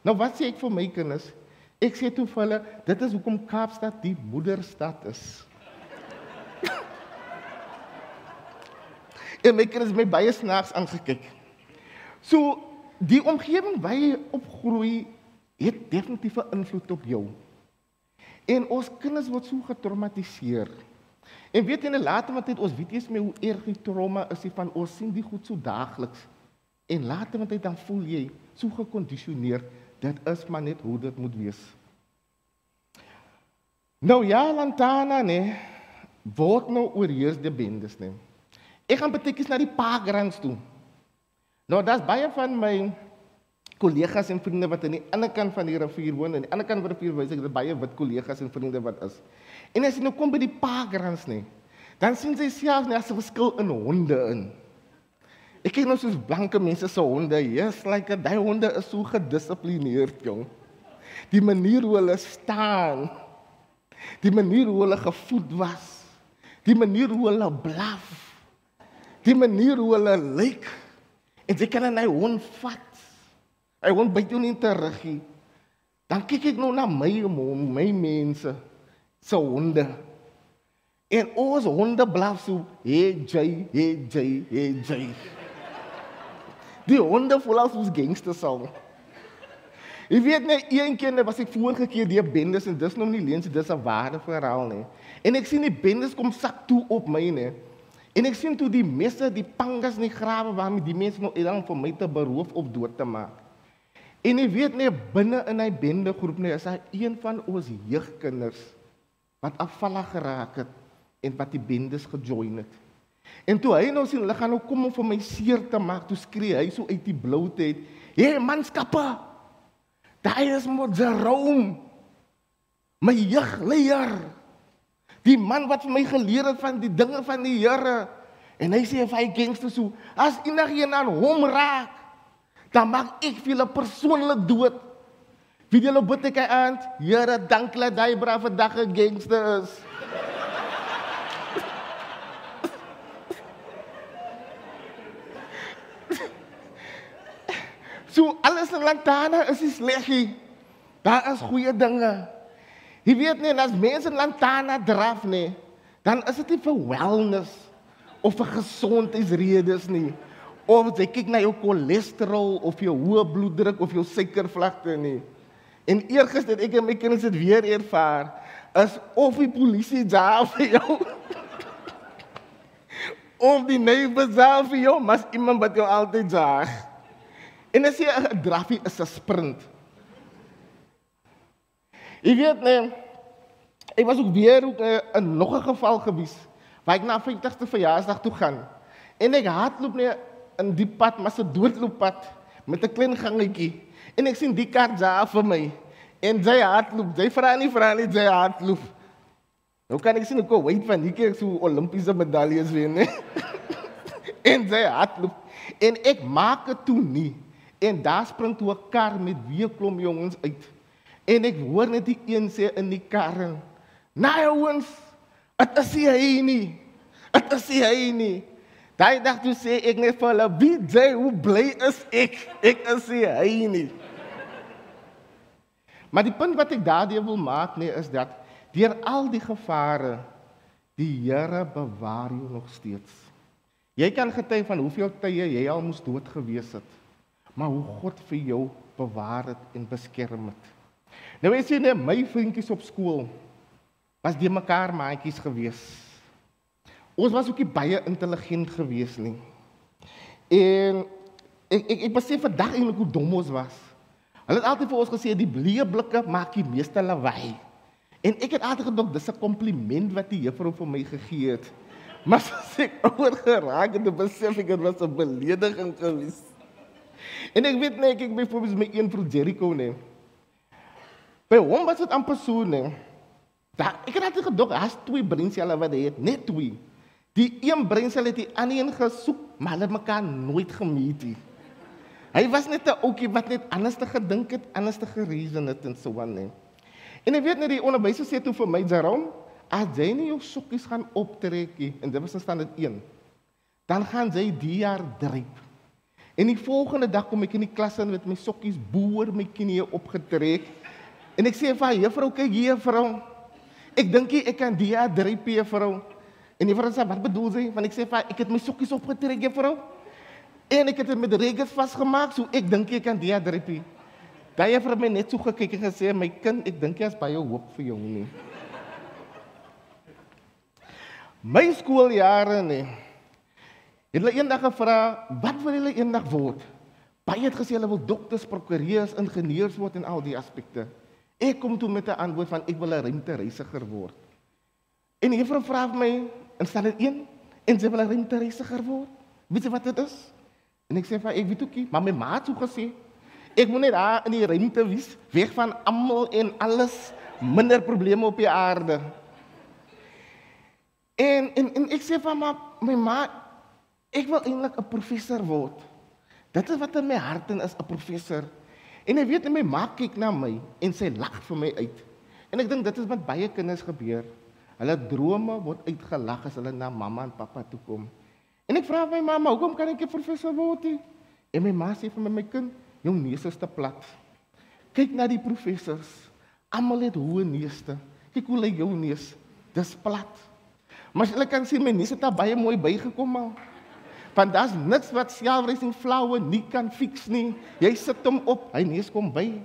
B: Nou wat sê ek vir my kinders? Ek sê toe vir hulle, dit is hoekom Kaapstad die moederstad is. en my kinders het my baie snaaks aangekyk. So die omgewing waar jy opgroei het definitief 'n invloed op jou. En ons kinders word so getraumatiseer. En weet jy net later met tyd ons weet jy hoe erg die trauma is van ons sien die goed so daagliks. En later tyd dan voel jy so gekondisioneer Dit is maar net hoe dit moet wees. Nou ja, Lantana nee, word nou oorheers die bendes nee. Ek gaan betekens na die parkrands toe. Nou daar's baie van my kollegas en vriende wat aan die ander kant van die rivier woon aan die ander kant van die rivier wys ek dat baie wit kollegas en vriende wat is. En as jy nou kom by die parkrands nee, dan sien jy selfs net 'n verskil in honde in. Ek kyk nou soos blanke mense se honde. Yes, like daai honde is so gedissiplineerd, jong. Die manier hoe hulle staan. Die manier hoe hulle gevoed was. Die manier hoe hulle blaf. Die manier hoe hulle lyk. En jy kan 'n hond vat. Hy hond byt jou nie terug nie. Dan kyk ek nou na my my mense se honde. En ons honde blaf so, hey Jay, hey Jay, hey Jay. Die honde voel as ons gangsters sal. Jy weet net een keer was ek vorige keer die bendes en dis nou nie leens dis 'n ware verhaal nie. En ek sien die bendes kom sak toe op my nie. En ek sien toe die messe, die pangas in die grawe waarmee die mense nou elang vir my te beroof of dood te maak. En jy weet net binne in hy bende groep nie is hy een van ons jeugkinders wat afvallig geraak het en wat die bendes gejoin het. En toe hy nou sien hulle gaan nou kom om vir my seer te maak, toe skree hy so uit die bloute uit: "Hey manskappe! Daai is Jerome. My jeugleier." Die man wat vir my geleer het van die dinge van die Here. En hy sê vir hy gangster so, as enigiemand aan hom raak, dan maak ek vir hulle persoonlik dood. Wie loop dit kyk aan? Here, dankie dat jy braaf vandag 'n gangster is. so alles in Lantana is nie sleggie. Daar is goeie dinge. Jy weet nie as mense lantana draf nie, dan is dit nie vir wellness of vir gesondheidsredes nie. Of jy kyk na jou cholesterol of jou hoë bloeddruk of jou suikervlakte nie. En eergister ek en my kinders het weer ervaar is of die polisie daar vir jou. of die neighbors daar vir jou, mas iemand wat jou altyd jaag. En as jy 'n drafie is 'n sprint. Ek weet nee. Ek was ook weer ook uh, in nog 'n geval gewees waar ek na 50ste verjaarsdag toe gaan. En ek hardloop net in die pad, maar 'n doodlooppad met 'n klein gangetjie. En ek sien die kar daar vir my. En sy hardloop, sy vra nie vra nie, sy hardloop. Nou kan ek sien ek wait van hier kyk so Olimpiese medaljes wen, né? en sy hardloop. En ek maak dit toe nie. En daar spring toe 'n kar met weer klomp jongens uit. En ek hoor net die een sê in die kar, "Nee ouens, dit is nie hy nie. Dit is nie hy nie." Daai dag toe sê ek net vir hulle, "Wie sê hoe bly is ek? Ek is nie hy nie." Maar die punt wat ek daardie wil maak nee is dat deur al die gevare die Here bewaar jou nog steeds. Jy kan getuig van hoeveel tye jy al moes dood gewees het, maar hoe God vir jou bewaar het en beskerm het. Nou weet jy net my vriendjies op skool was die mekaar maatjies gewees. Ons was ook baie intelligent gewees nie. En ek ek ek besef vandag eintlik hoe dom ons was. Hulle het altyd vir ons gesê die blye blikke maak die meeste lawaai. En ek het altyd gedink dis 'n kompliment wat die juffrou vir my gegee het. Maar as ek oor geraak het, besef ek dit was 'n belediging gewees. En ek weet net ek byvoorbeeld my een vir Jericho neem. By hom was dit amper so nee. Daar ek het altyd gedog, daar's twee breinselle wat hy het, net twee. Die een breinsel het die ander een gesoek, maar hulle mekaar nooit gemeet nie. Hy was net 'n ouetjie wat net anders te gedink het, anders te gereason het en so aan nee. En ek weet net die onderwyser sê toe vir my Jerome, as jy nie jou sokkies gaan optrek nie en dit was in standaard 1, dan gaan jy die jaar dryp. En die volgende dag kom ek in die klas in met my sokkies boor my knieë opgetrek. En ek sê vir haar, juffrou, kyk hier, juffrou. Ek dink ek kan die 3P juffrou. En juffrou sê, wat bedoel jy? Want ek sê vir ek het my sokkies opgetrek, juffrou. En ek het dit met regens vasgemaak, so ek dink ek kan die 3P. Daai juffrou het my net so gekyk en gesê, my kind, ek dink jy is baie hoop vir jou nie. My skooljare nie. Het hulle eendag gevra, wat wil hulle eendag word? Baie het gesê hulle wil dokters, prokureurs, ingenieurs word en al die aspekte. Ek kom toe met 'n antwoord van ek wil 'n ruimtereisiger word. En die juffrou vra my, "En staan dit een en sy wil 'n ruimtereisiger word?" Weet jy wat dit is? En ek sê vir ek weet ookie, maar my ma het so gesê, ek moet net daar in die ruimte wees, weg van almal en alles, minder probleme op die aarde. En en en ek sê vir my my ma, ek wil eintlik 'n professor word. Dit is wat in my hart is, 'n professor. En ek weet my ma kyk na my en sy lag vir my uit. En ek dink dit is met baie kinders gebeur. Hulle drome word uitgelag as hulle na mamma en pappa toe kom. En ek vra my mamma, "Hoekom kan ek nie professor word nie?" En my ma sê vir my, "My kind, jou neus is te plat. Kyk na die professors. Almal het hoë neuste. Kyk hoe lyk jou neus. Dis plat. Maar jy kan sien my nies het baie mooi bygekom al. Want daar's niks wat selfracing floue nie kan fix nie. Jy sit hom op, hy neus kom by.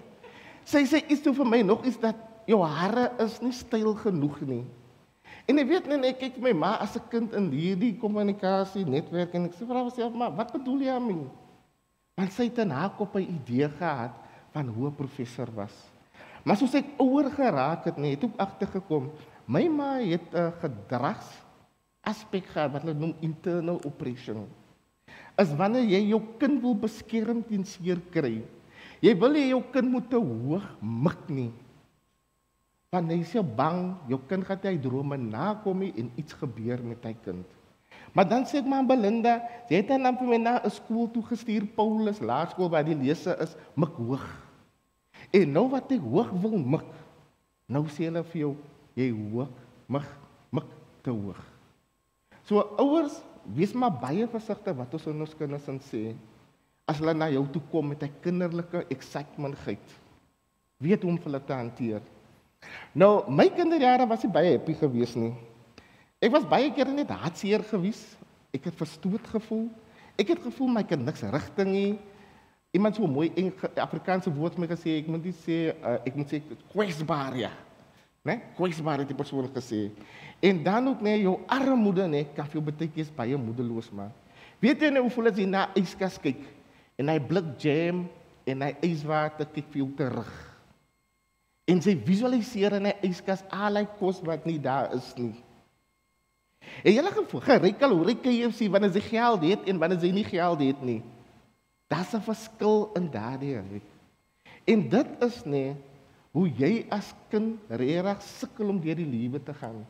B: Sy sê iets toe vir my nog is dat jou hare is nie styl genoeg nie. En ek weet net ek kyk my ma as 'n kind in hierdie kommunikasie netwerk en ek sê vir haar self maar wat bedoel jy daarmee? Want sy het 'n haak op 'n idee gehad van hoe 'n professor was. Maar soos ek ouer geraak het, nee, het ek agtergekom my ma het 'n gedrags aspek gehad wat hulle noem internal oppression. As wanneer jy jou kind wil beskerm teen seer kry, jy wil hê jou kind moet te hoog mik nie. Want jy is bang jou kind gaan hy drome nakom en iets gebeur met hy kind. Maar dan sê ek maar Belinda, jy het dan vir my na 'n skool toe gestuur, Paulus Laerskool waar die lesse is mik hoog. En nou wat ek hoog wil mik, nou sê hulle vir jou, jy hoog mik mik te hoog. So ouers, wees maar baie versigtig wat ons aan ons kinders sê as hulle na jou toe kom met 'n kinderlike excitementheid. Weet hoe om hulle te hanteer. Nou, my kinderjare was nie baie happy gewees nie. Ek was baie keer net hartseer gewees. Ek het verstoot gevoel. Ek het gevoel my kind niks rigting nie. Iemand so mooi in Afrikaanse woord my gesê, ek moet nie sê uh, ek moet sê kwesbaar ja. Né? Kwesbaar het die persoon gesê. En dan ook net jou armoede nê, kan jou beteken baie moedeloos maar. Weet jy nou hoe voel as jy na yskas kyk en hy blik jam en hy yswater kyk vir jou terug en sy visualiseer in 'n yskas allei kos wat nie daar is nie. En jy lag gery kalorie KFC wanneer jy geld het en wanneer jy nie geld het nie. Daar's 'n verskil in daardie ry. En dit is nê hoe jy as kind regtig sukkel om deur die lewe te gaan.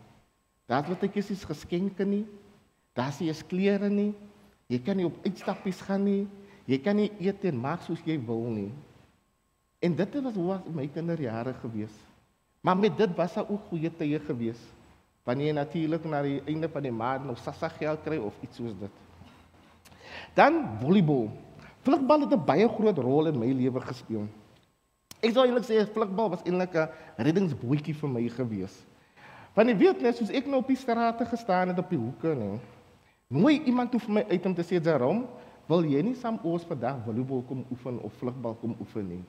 B: Daar's wat ek is geskenke nie. Daar's nie eens klere nie. Jy kan nie op uitstappies gaan nie. Jy kan nie eet en maak soos jy wil nie. En dit hoe was my kinderjare gewees. Maar met dit was daar ook goeie tye gewees. Wanneer jy natuurlik na die einde van die maand nog sassa geld kry of iets soos dit. Dan volleybal. Vlugbal het 'n baie groot rol in my lewe gespeel. Ek sou eintlik sê vlugbal was eintlik 'n reddingsbootjie vir my gewees. Want jy weet net soos ek nou op die strate gestaan het op die hoeke nê. Nooi iemand toe vir my uit om te sê Jerome, wil jy nie saam ons vandag volleybal kom oefen of vlugbal kom oefen nie?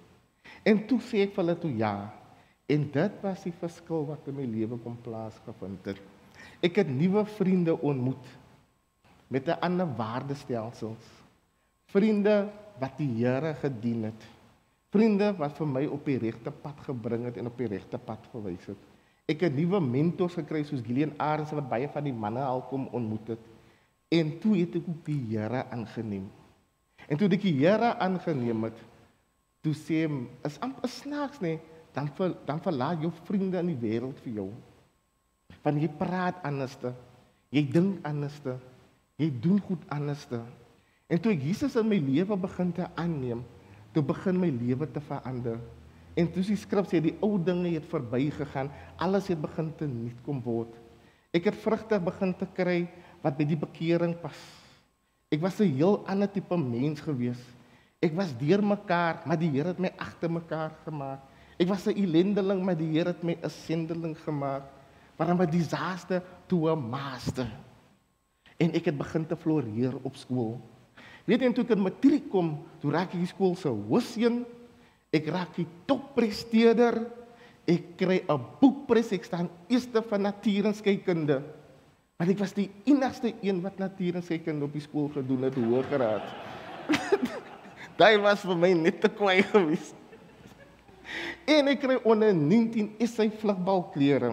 B: En toe sê ek vir hulle toe ja. En dit was die verskil wat in my lewe kom plaasgevind het. Ek het nuwe vriende ontmoet met 'n ander waardestelsels. Vriende wat die Here gedien het. Vriende wat vir my op die regte pad gebring het en op die regte pad gewys het. Ek het nuwe mentors gekry soos Gillian Arends wat baie van die manne al kom ontmoet het. En toe het ek ook die Here aangeneem. En toe ek die Here aangeneem het, toe sê is amper snaaks nê dan ver, dan verlaat jou vriende in die wêreld vir jou. Want jy praat anderste jy dink anderste jy doen goed anderste. En toe ek Jesus in my lewe begin te aanneem toe begin my lewe te verander. En toe die skrif sê die ou dinge het verbygegaan alles het begin te nuut kom word. Ek het vrugte begin te kry wat by die bekering pas. Ek was 'n heel ander tipe mens geweest Ek was deurmekaar, maar die Here het my agter mekaar gemaak. Ek was 'n ellendeling, maar die Here het my 'n sendeling gemaak. Waarom 'n disaster toe 'n master. En ek het begin te floreer op skool. Weet jy, toe ek in matriek kom, toe raak ek skool se hoofseun. Ek raak die toppresteerder. Ek kry 'n boekprys. Ek staan eerste van natuur en skeikunde. Want ek was die enigste een wat natuur en skeikunde op die skool gedoen het hoëgraad. Daai was vir my net te kwaai gewees. En ek kry onder 19 is sy vlugbalklere.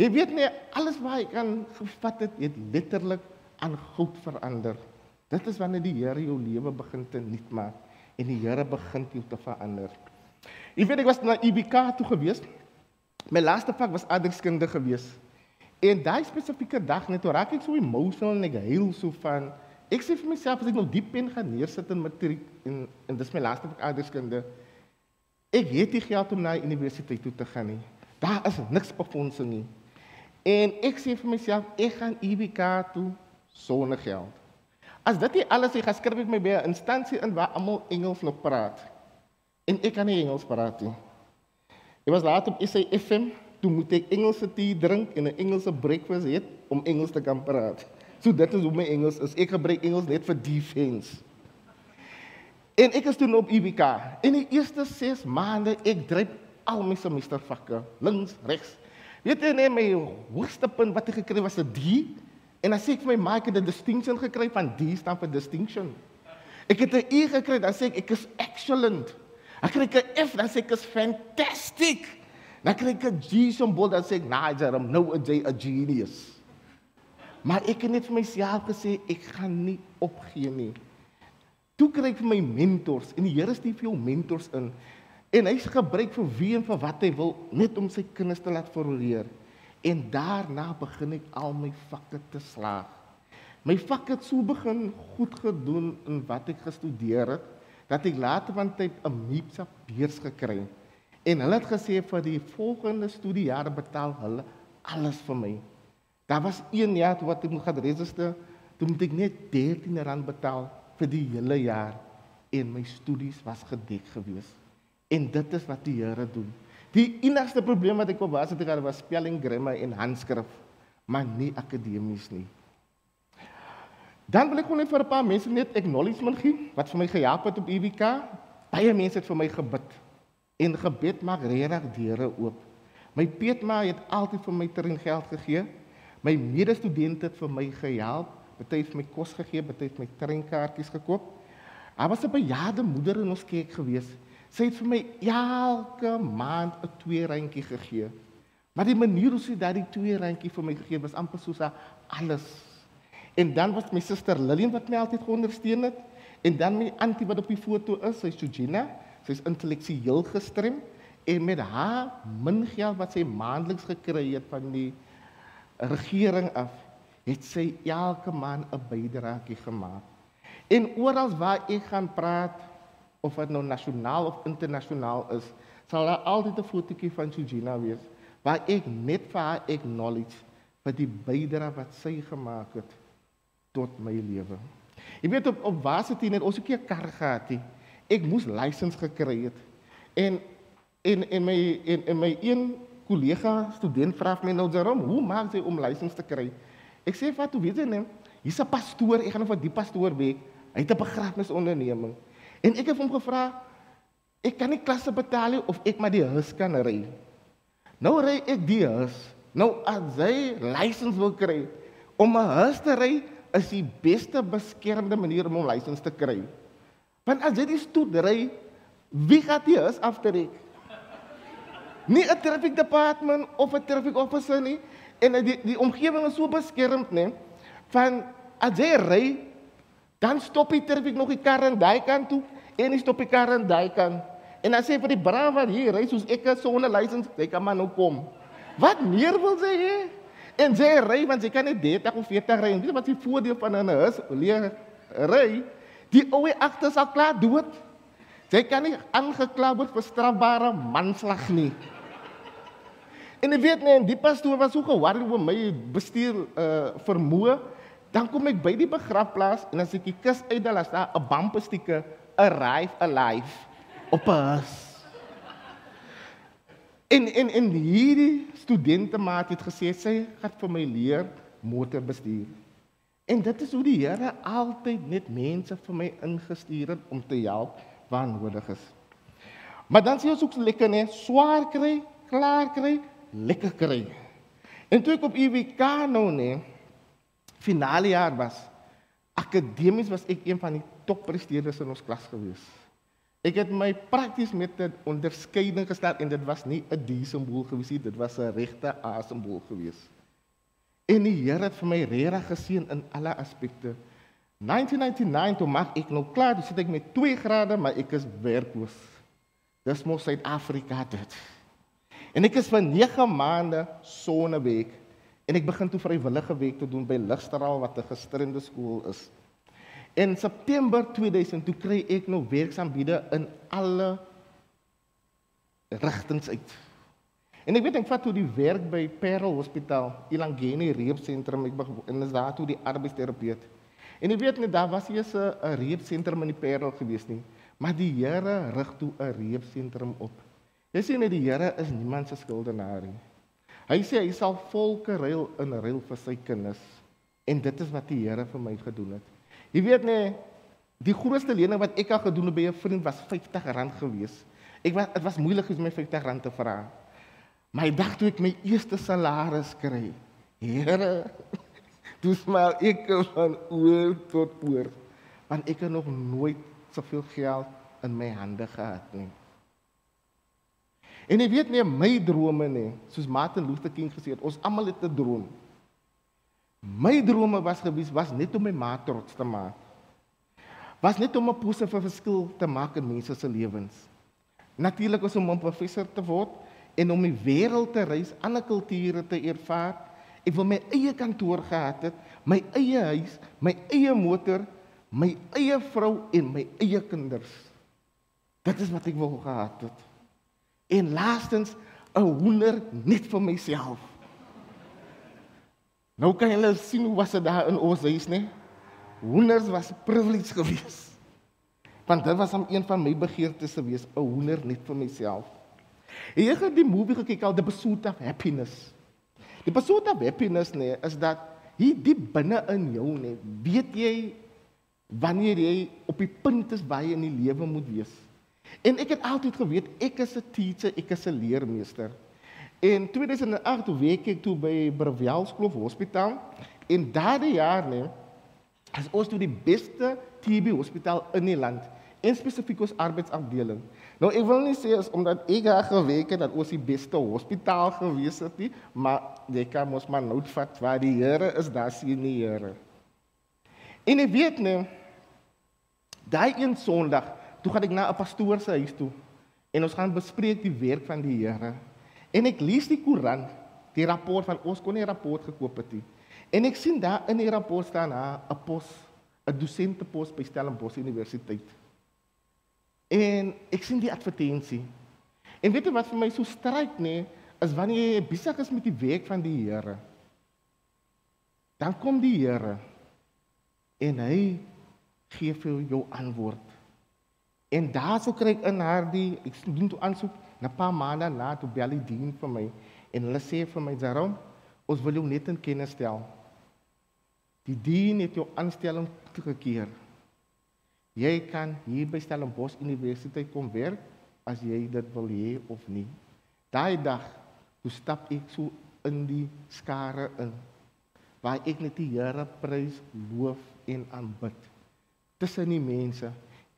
B: Jy weet nie alles wat hy kan gevat het, het letterlik aan goud verander. Dit is wanneer die Here jou lewe begin te nuut maak en die Here begin jou te verander. Jy weet ek was na IBK toe gewees. My laaste vak was adreskunde gewees. En daai spesifieke dag net toe raak ek so emosioneel en ek huil so van Ek sê vir myself as ek nou diep pen gaan neersit in matriek en en dis my laaste vir ouderskunde. Ek het nie geld om na die universiteit toe te gaan nie. Daar is niks befondsing nie. En ek sê vir myself ek gaan UBK toe sonder geld. As dit nie alles is, gaan skryf ek my by 'n instansie in waar almal Engels nog praat. En ek kan nie Engels praat nie. Ek was laat op SAFM toe moet ek Engelse tee drink en 'n Engelse breakfast eet om Engels te kan praat. So dit is hoe my Engels is. Ek gebruik Engels net vir defense. En ek is toe op UBK. In die eerste 6 maande ek dryp al my semestervakke links, regs. Weet jy net my hoogste punt wat ek gekry was 'n D en dan sê ek vir my ma ek het 'n distinction gekry van D staan vir distinction. Ek het 'n E gekry, dan sê ek ek is excellent. Ek kry 'n F, dan sê ek is fantastic. Dan kry ek 'n G simbool, dan sê ek nah, I'm no a, J, a genius. Maar ek het net vir myself gesê ek gaan nie opgee nie. Toe kry ek vir my mentors en die Here stuur vir jou mentors in. En hy's gebruik vir wie en vir wat hy wil, net om sy kinders te laat verleer. En daarna begin ek al my vakke te slaag. My vak het so begin goed gedoen in wat ek gestudeer het, dat ek later van tyd 'n MIPSA beurs gekry het. En hulle het gesê vir die volgende studiejare betaal hulle alles vir my. Daar was een jaar wat ek moet gaan register, toe moet ek net R13 betaal vir die hele jaar en my studies was gedek gewees. En dit is wat die Here doen. Die enigste probleem wat ek op was het gehad was spelling, grammar en handskrif, maar nie akademies nie. Dan wil ek net vir 'n paar mense net acknowledgement gee wat vir my gehelp het op UWK. Baie mense het vir my gebid. En gebed maak regtig deure oop. My Pietma het altyd vir my terrein geld gegee. My medestudente het vir my gehelp Party het my kos gegee, party het my treinkaartjies gekoop. Daar was 'n bejaarde moeder in ons kerk gewees. Sy het vir my elke maand 'n twee randjie gegee. Maar die manier hoe sy daardie twee randjie vir my gegee was amper soos alles. En dan was my suster Lillian wat my altyd geondersteun het en dan my antie wat op die foto is, sy's Sujina. Sy's intellektueel gestrem en met haar min geld wat sy maandeliks gekry het van die regering af het sy elke maand 'n bydrae gemaak. En oral waar ek gaan praat of dit nou nasionaal of internasionaal is, sal daar altyd 'n fotootjie van Sujina wees waar ek net vir haar acknowledge vir die bydrae wat sy gemaak het tot my lewe. Jy weet op op varsity net ons 'n keer kar gehad het. Ek moes lisensie gekry het. En en en my en, en my een kollega student vra my nou daarom, hoe maak jy om lisensie te kry? Ek sê wat hoe weet jy net? Hier's 'n pastoor, ek gaan nou vir die pastoor week. Hy het 'n begrafnisonderneming. En ek het hom gevra, ek kan nie klasse betaal nie of ek maar die huis kan ry. Nou ry ek die huis. Nou as hy lisensie wil kry om 'n huis te ry, is die beste beskermde manier om 'n lisensie te kry. Want as jy die stoet ry, wie gaan die huis aftrek? Nie 'n traffic department of 'n traffic officer nie. En die die omgewing is so beskermd nê van as jy ry dan stop jy terwyl nog die kar aan daai kant toe en jy stop die kar aan daai kant. En as jy vir die braaf wat hier ry soos ek sonder lisensie jy kan maar nou kom. Wat meer wil jy hê? En jy ry want jy kan net 30 of 40 ry. En weet wat die voordeel van 'n huis leer ry? Die ou agter sal klaar dood. Jy kan nie aangekla word vir strafbare manslag nie En ek weet net die pastoor was so gewaarig oor my bestuur uh vermoë. Dan kom ek by die begrafplaas en as ek die kus uitdal as daar 'n bamperstieke arrive alive op us. En en en hierdie studente maat het gesê sy gaan vir my leer motor bestuur. En dit is hoe die Here altyd net mense vir my ingestuur het om te help waar nodig is. Maar dan sien ons ook lekker net swaar kry, klaar kry, lekker kry. En toe ek op UWK nou nê finale jaar was, akademies was ek een van die toppresteerders in ons klas gewees. Ek het my prakties met 'n onderskeiding gestel en dit was nie 'n D-simbool gewees nie, dit was 'n regte A-simbool gewees. En die Here het vir my regtig geseën in alle aspekte. 1999 toe maak ek nou klaar, dis ek met 2 grade, maar ek is werkloos. Dis mos Suid-Afrika dit. En ek is vir 9 maande sonneweek en ek begin toe vrywillige week te doen by Ligstraal wat 'n gestremde skool is. In September 2000 toe kry ek nou werksaambiede in alle rigtings uit. En ek weet ek vat toe die werk by Parel Hospitaal, Ilangeni Reepsentrum, ek en is daar toe die arbeidsterapeut. En ek weet net daar was hier 'n reepsentrum in die Parel gewees nie, maar die Here rig toe 'n reepsentrum op. Jy sien net die Here is niemand se skuldenaar nie. Hy sê hy sal volke ruil in ruil vir sy kinders. En dit is wat die Here vir my gedoen het. Jy weet nee, die grootste lening wat ek al gedoen het by 'n vriend was R50 gewees. Ek was dit was moeilik om my R50 te vra. My dag toe ek my eerste salaris kry. Here, toe smaal ek van oor tot oor. Want ek het nog nooit soveel geld in my hande gehad nie. En jy weet nie my drome nie, soos Martin Luther King gesê het, ons almal het 'n droom. My drome was gewees was net om my ma trots te maak. Was net om 'n positiewe verskil te maak in mense se lewens. Natuurlik was om 'n professor te word en om die wêreld te reis, ander kulture te ervaar. Ek wil my eie kantoor gehad het, my eie huis, my eie motor, my eie vrou en my eie kinders. Dit is wat ek wou gehad het. En laastens 'n hoender net vir myself. Nou kan julle sien hoe was dit daar in ons huis, né? Hoenders was 'n privilege geweest. Want dit was om een van my begeertes te wees, 'n hoender net vir myself. Ek het die movie gekyk al The Pursuit of Happiness. Die Pursuit of Happiness nee, is dat hier diep binne in jou nee, weet jy wanneer jy op die punt is waar jy in die lewe moet wees. En ek het altyd geweet ek is 'n teacher, ek is 'n leermeester. In 2008 werk ek toe by Bravialskloof Hospitaal en daardie jaar nee as ons toe die beste TB hospitaal in die land en spesifiek ons arbeidsafdeling. Nou ek wil nie sê as omdat ek daar gewerk het dat ons die beste hospitaal gewees het nie, maar jy kan mos maar nood vat waar die Here is, daar sien die Here. En ek weet nee daai een Sondag toe gaan ek na 'n pastoor se huis toe en ons gaan bespreek die werk van die Here. En ek lees die koerant, die rapport van ons kon nie 'n rapport gekoop het nie. En ek sien daar in die rapport staan 'n pos, 'n dosentepos by Stellenbosch Universiteit. En ek sien die advertensie. En weet jy wat vir my so stryk nê, is wanneer jy besig is met die werk van die Here. Dan kom die Here en hy gee vir jou antwoord. En daarso kry ek in haar die ek doen toe aansoek na paar maande na toe bel die dien vir my en hulle sê vir my Jarom, ons wil jou net in kennis stel. Die dien het jou aanstelling teruggekeer. Jy kan hier by Stellenbosch Universiteit kom werk as jy dit wil hê of nie. Daai dag toe stap ek so in die skare in waar ek net die Here prys, loof en aanbid tussen die mense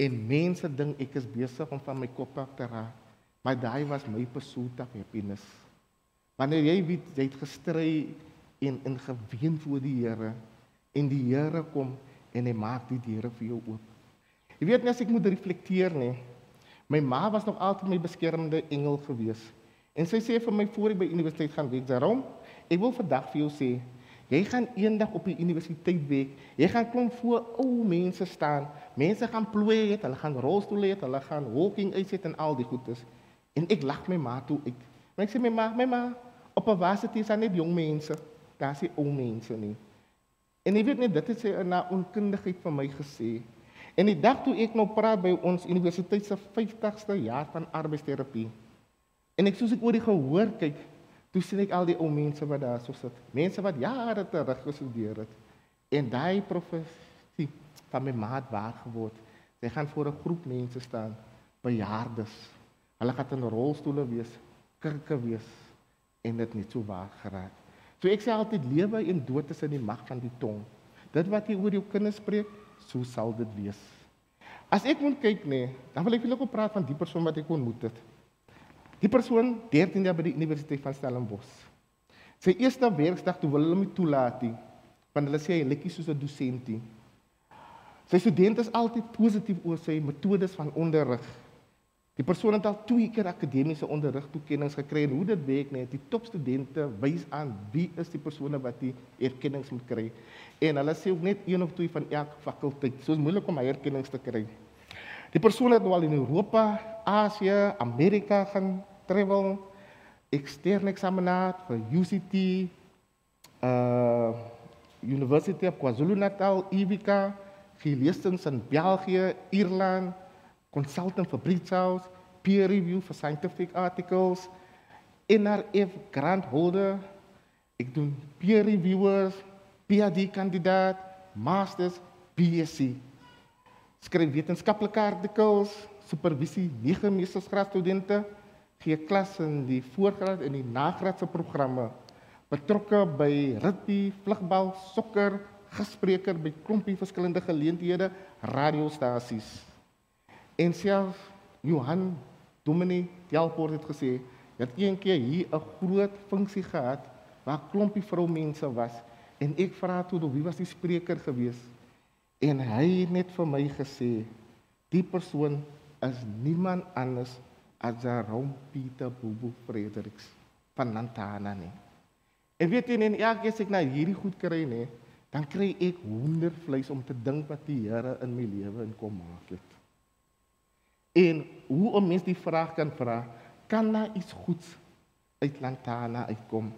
B: en mense dink ek is besig om van my kop af te raak. Maar daai was my pursuit of happiness. Wanneer jy weet jy het gestry en in geween voor die Here en die Here kom en hy maak die deure vir jou oop. Jy weet net as ek moet reflekteer nê. My ma was nog altyd my beskermende engel gewees. En sy sê vir my voor ek by universiteit gaan wees, daarom ek wil vandag vir jou sê Jy gaan eendag op die universiteit week. Jy gaan klomp voor ou mense staan. Mense gaan plooi het, hulle gaan rolstoel het, hulle gaan walking uitsit en al die goedes. En ek lag my ma toe ek. Maar ek sê my ma, my ma, op 'n varsity is net jong mense. Daar is ou mense nie. En jy weet net dit het sy haar onkundigheid van my gesê. En die dag toe ek nou praat by ons universiteit se 50ste jaar van arbeidsterapie. En ek soos ek oor die gehoor kyk, Toe sien ek al die ou mense wat daar so sit. Mense wat jare terug gestudeer het en daai professie van my maat waar geword. Sy gaan voor 'n groep mense staan, bejaardes. Hulle gaan in rolstoele wees, kirke wees en dit net so waar geraak. So ek sê altyd lewe en dood is in die mag van die tong. Dit wat jy oor jou kinders spreek, so sal dit wees. As ek moet kyk nê, nee, dan wil ek wil ook praat van die persoon wat ek ontmoet het. Die persoon 13 jaar by die Universiteit van Stellenbosch. Sy eerste werksdag toe wil hulle hom toelaat nie, want hulle sê hy lekkie soos 'n dosentie. Sy studente is altyd positief oor sy metodes van onderrig. Die persoon het al twee keer akademiese onderrig toekenninge gekry en hoe dit werk net, die topstudente wys aan wie is die persone wat die erkennings moet kry. En hulle sê ook net een of twee van elke fakulteit. So is moeilik om erkennings te kry. Die persoon het nou al in Europa, Asië, Amerika gaan travel externe examinaat vir UCT, uh University of KwaZulu-Natal, IBICA, geleestings in België, Ierland, consultant vir Brits House, peer review vir scientific articles NRF grant holder. Ek doen peer reviewers, PhD kandidaat, masters, BSc. Skryf wetenskaplike artikels, supervisie nege meestersgraadstudente, gee klas in die voorgraad en die nagraadse programme. Betrokke by rugby, vlugbal, sokker, gespreker by klompie verskillende geleenthede, radiostasies. En self Johan Dominee Telport het gesê dat een keer hier 'n groot funksie gehad waar klompie vroumense was en ek vra toe wie was die spreker gewees en hy het net vir my gesê die persoon is niemand anders as Jerome Pieter Bubu Fredericks van Nantana nie. En weet jy net elke keer as ek na hierdie goed kry nê, dan kry ek honder vleis om te dink wat die Here in my lewe in kom maak het. En hoe 'n mens die vraag kan vra, kan daar iets goeds uit Lantana uitkom?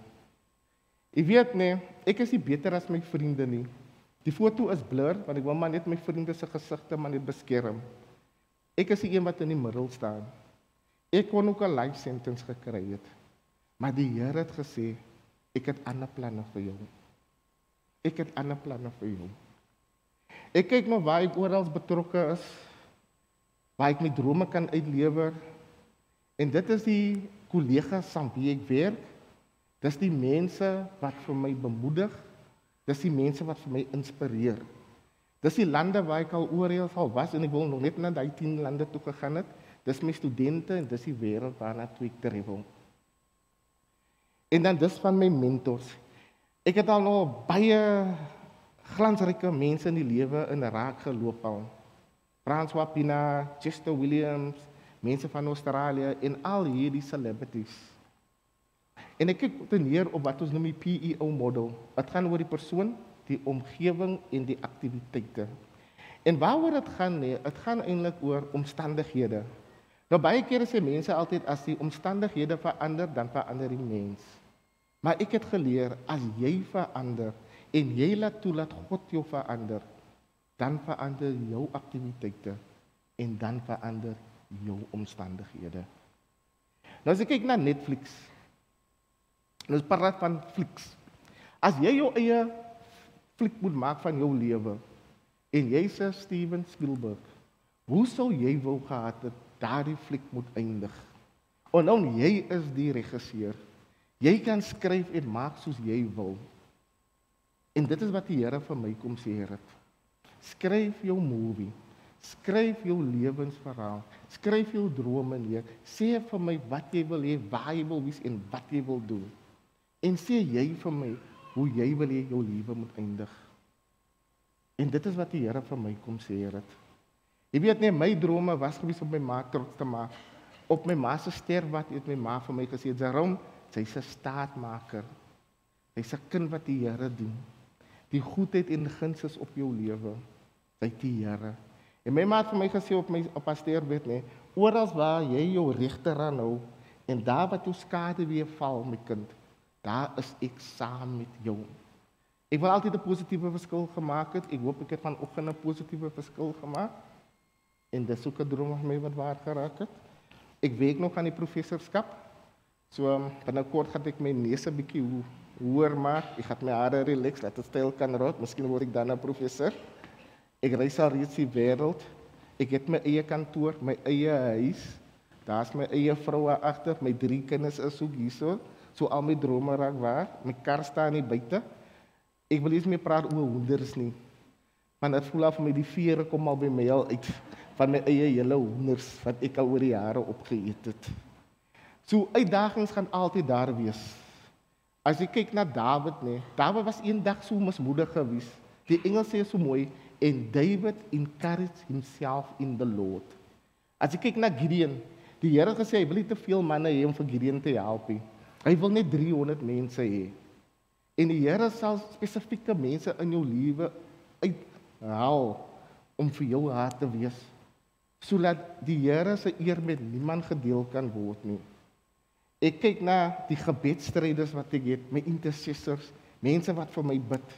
B: Ek weet nie, ek is nie beter as my vriende nie. Die foto is blur want ek wil maar net my vriende se gesigte maar net beskerm. Ek is die een wat in die middel staan. Ek kon ook 'n life sentence gekry het. Maar die Here het gesê ek het ander planne vir jou. Ek het ander planne vir jou. Ek kyk nou waar ek oral betrokke is waar ek my drome kan uitlewer. En dit is die kollegas saam wie ek werk. Dis die mense wat vir my bemoedig. Dis die mense wat vir my inspireer. Dis die lande waar ek al oorheen al was en ek wil nog net na daai 10 lande toe gegaan het. Dis my studente en dis die wêreld waarna toe ek travel. En dan dis van my mentors. Ek het al nog baie glansryke mense in die lewe in raak geloop al. François Pina, Chester Williams, mense van Australië en al hierdie celebrities. En ek kyk te neer op wat ons noem die PEO model. Dit gaan oor die persoon, die omgewing en die aktiwiteite. En waaroor dit gaan nee, dit gaan eintlik oor omstandighede. Nou baie kere sê mense altyd as die omstandighede verander, dan verander die mens. Maar ek het geleer as jy verander en jy laat toelaat God jou verander, dan verander jou aktiwiteite en dan verander jou omstandighede. Nou as ek kyk na Netflix. Nou is praat van flieks. As jy jou eie fliek moet maak van jou lewe en jy sê Steven Spielberg, hoe sou jy wou gehad het daardie fliek moet eindig? En nou jy is die regisseur. Jy kan skryf en maak soos jy wil. En dit is wat die Here vir my kom sê het. Skryf jou movie. Skryf jou lewensverhaal. Skryf jou drome neer. Sê vir my wat jy wil hê, waar jy wil wees en wat jy wil doen. En sê jy vir my hoe jy wil hê jou lewe moet eindig. En dit is wat die Here vir my kom sê het. Jy weet nie my drome was gewees om my ma trots te maak. Op my ma se sterfbad het my ma vir my gesê, "Jerome, sy's 'n staatmaker. Sy's 'n kind wat die Here dien. Die goedheid en guns is op jou lewe." by die Here. En my ma het vir my gesê op my op pastoor weet nê, oral waar jy jou regter aanhou en daar wat jou skade weer val my kind, daar is ek saam met jou. Ek wil altyd 'n positiewe verskil gemaak het. Ek hoop ek het vanoggend 'n positiewe verskil gemaak. En dis ook 'n droom van my wat waar geraak het. Ek werk nog aan die professorskap. So binnekort gaan ek my neus 'n bietjie hoër maak. Ek gaan my hare relax, laat dit styl kan rot. Miskien word ek dan 'n professor. Ek reis al reeds die wêreld. Ek het my eie kantoor, my eie huis. Daar's my eie vrou agter, my drie kinders is ook hierso. So al my drome raak waar. My kar staan nie buite. Ek wil nie meer praat oor honders nie. Want dit voel of my die vere kom al by my al uit van my eie hele honders wat ek al oor die jare opgeëet het. So uitdagings gaan altyd daar wees. As jy kyk na Dawid nê, Dawid was eendag so mismoedig geweest. Die Engels sê so mooi, and David encouraged himself in the Lord. As jy kyk na Gideon, die Here gesê hy wil nie te veel manne hê om vir Gideon te help nie. Hy wil net 300 mense hê. En die Here sal spesifieke mense in jou lewe uithaal om vir jou hart te wees sodat die Here se eer met niemand gedeel kan word nie. Ek kyk na die gebedstryders wat ek het, my intercessors, mense wat vir my bid.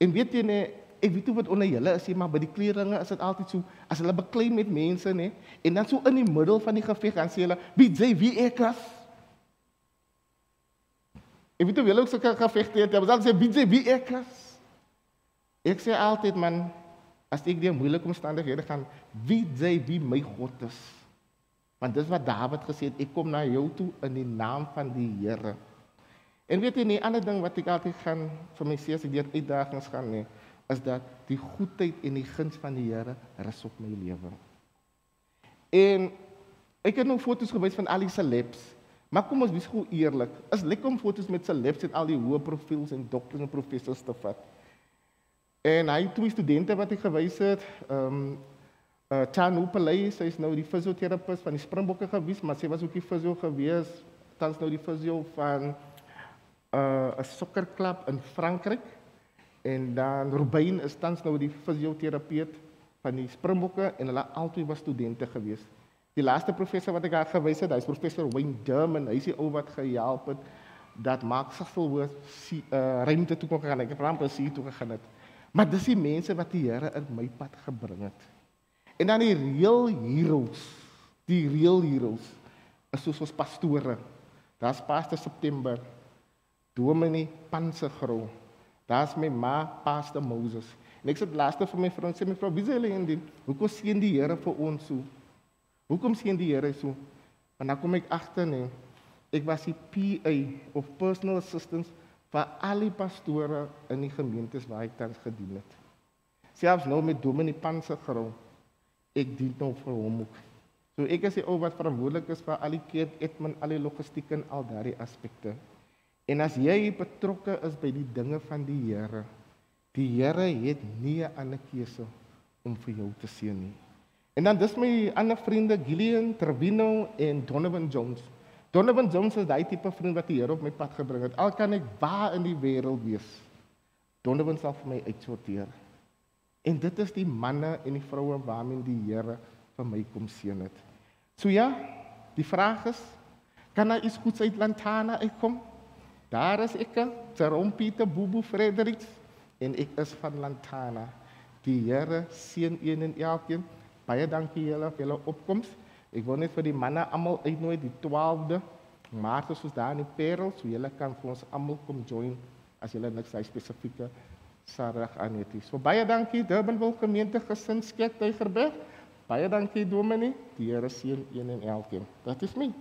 B: En weet jy nee, ek weet hoe wat onder julle is, maar by die kleringe is dit altyd so as hulle beklei met mense nê en dan so in die middel van die geveg gaan sê hulle wie jy wie ek is Ek weet wel ook sulke gevegte het. Hulle sê wie jy wie ek is. Ek sê altyd man, as ek deur moeilike omstandighede gaan, wie jy wie my God is. Want dis wat Dawid gesê het, ek kom na jou toe in die naam van die Here. En weet jy nie ander ding wat ek altyd gaan vir my as ek deur uitdagings gaan nie, is dat die goedheid en die guns van die Here rus op my lewe. En ek het nou foto's gewys van al die celebs. Maar kom ons wees gou eerlik. Is lekker om foto's met celebs en al die hoë profiels en dokters en professors te vat. En hy twee studente wat ek gewys het, ehm um, uh Tanu Pelay, sy is nou die fisioterapeut van die Springbokke gewees, maar sy was ook die fisio gewees, tans nou die fisio van uh 'n sokkerklub in Frankryk. En dan Ruben is tans nou die fisioterapeut van die Springbokke en hulle albei was studente gewees. Die laaste professor wat ek daar gewys het, hy's professor Wayne Durman. Hy's die ou wat gehelp het dat Max Sasselwoord uh ruimte toe kon gaan. Ek het ramp gesien toe gegaan het. Maar dis die mense wat die Here in my pad gebring het. En dan die real heroes, die real heroes is soos ons pastore. Daar's Pastor September, Dominee Pansegrou. Daar's my ma, Pastor Moses. En ek sê laaste vir my vrou sê my vrou, wie sê hulle in die hoekom sien die Here vir ons so? Hoekom sien die Here so? En dan kom ek agter nee. Ek was die PA of personal assistance vir al die pastore in die gemeentes waar ek tans gedien het. Selfs nou met Dominee Panse gerou. Ek dien nou vir hom ook. So ek is die ou wat verantwoordelik is vir al die keer Edmund al die logistiek en al daardie aspekte. En as jy betrokke is by die dinge van die Here, Die Here het nie 'n ander keuse om vir jou te seën nie. En dan dis my ander vriende Gillian Trevino en Donovan Jones. Donovan Jones is daai tipe vriend wat die Here op my pad gebring het. Al kan ek waar in die wêreld wees, Donovan sal vir my uitsorteer. En dit is die manne en die vroue waarmee die Here vir my kom seën het. So ja, die vraag is, kan daar iets goeds uit Lantana uitkom? Daar is ek, Jerome Pieter Bubu Fredericks en ek is van Lantana. Die Here seën een en elkeen. Baie dankie julle vir julle opkoms. Ek wil net vir die manne almal uitnooi die 12de Maart soos daar in die Parel, so julle kan vir ons almal kom join as julle niks hy spesifieke sarg aan het nie. So baie dankie Durbanville gemeente gesinskerk Tygerberg. Baie dankie Dominee. Die Here seën een en elkeen. Dat is my.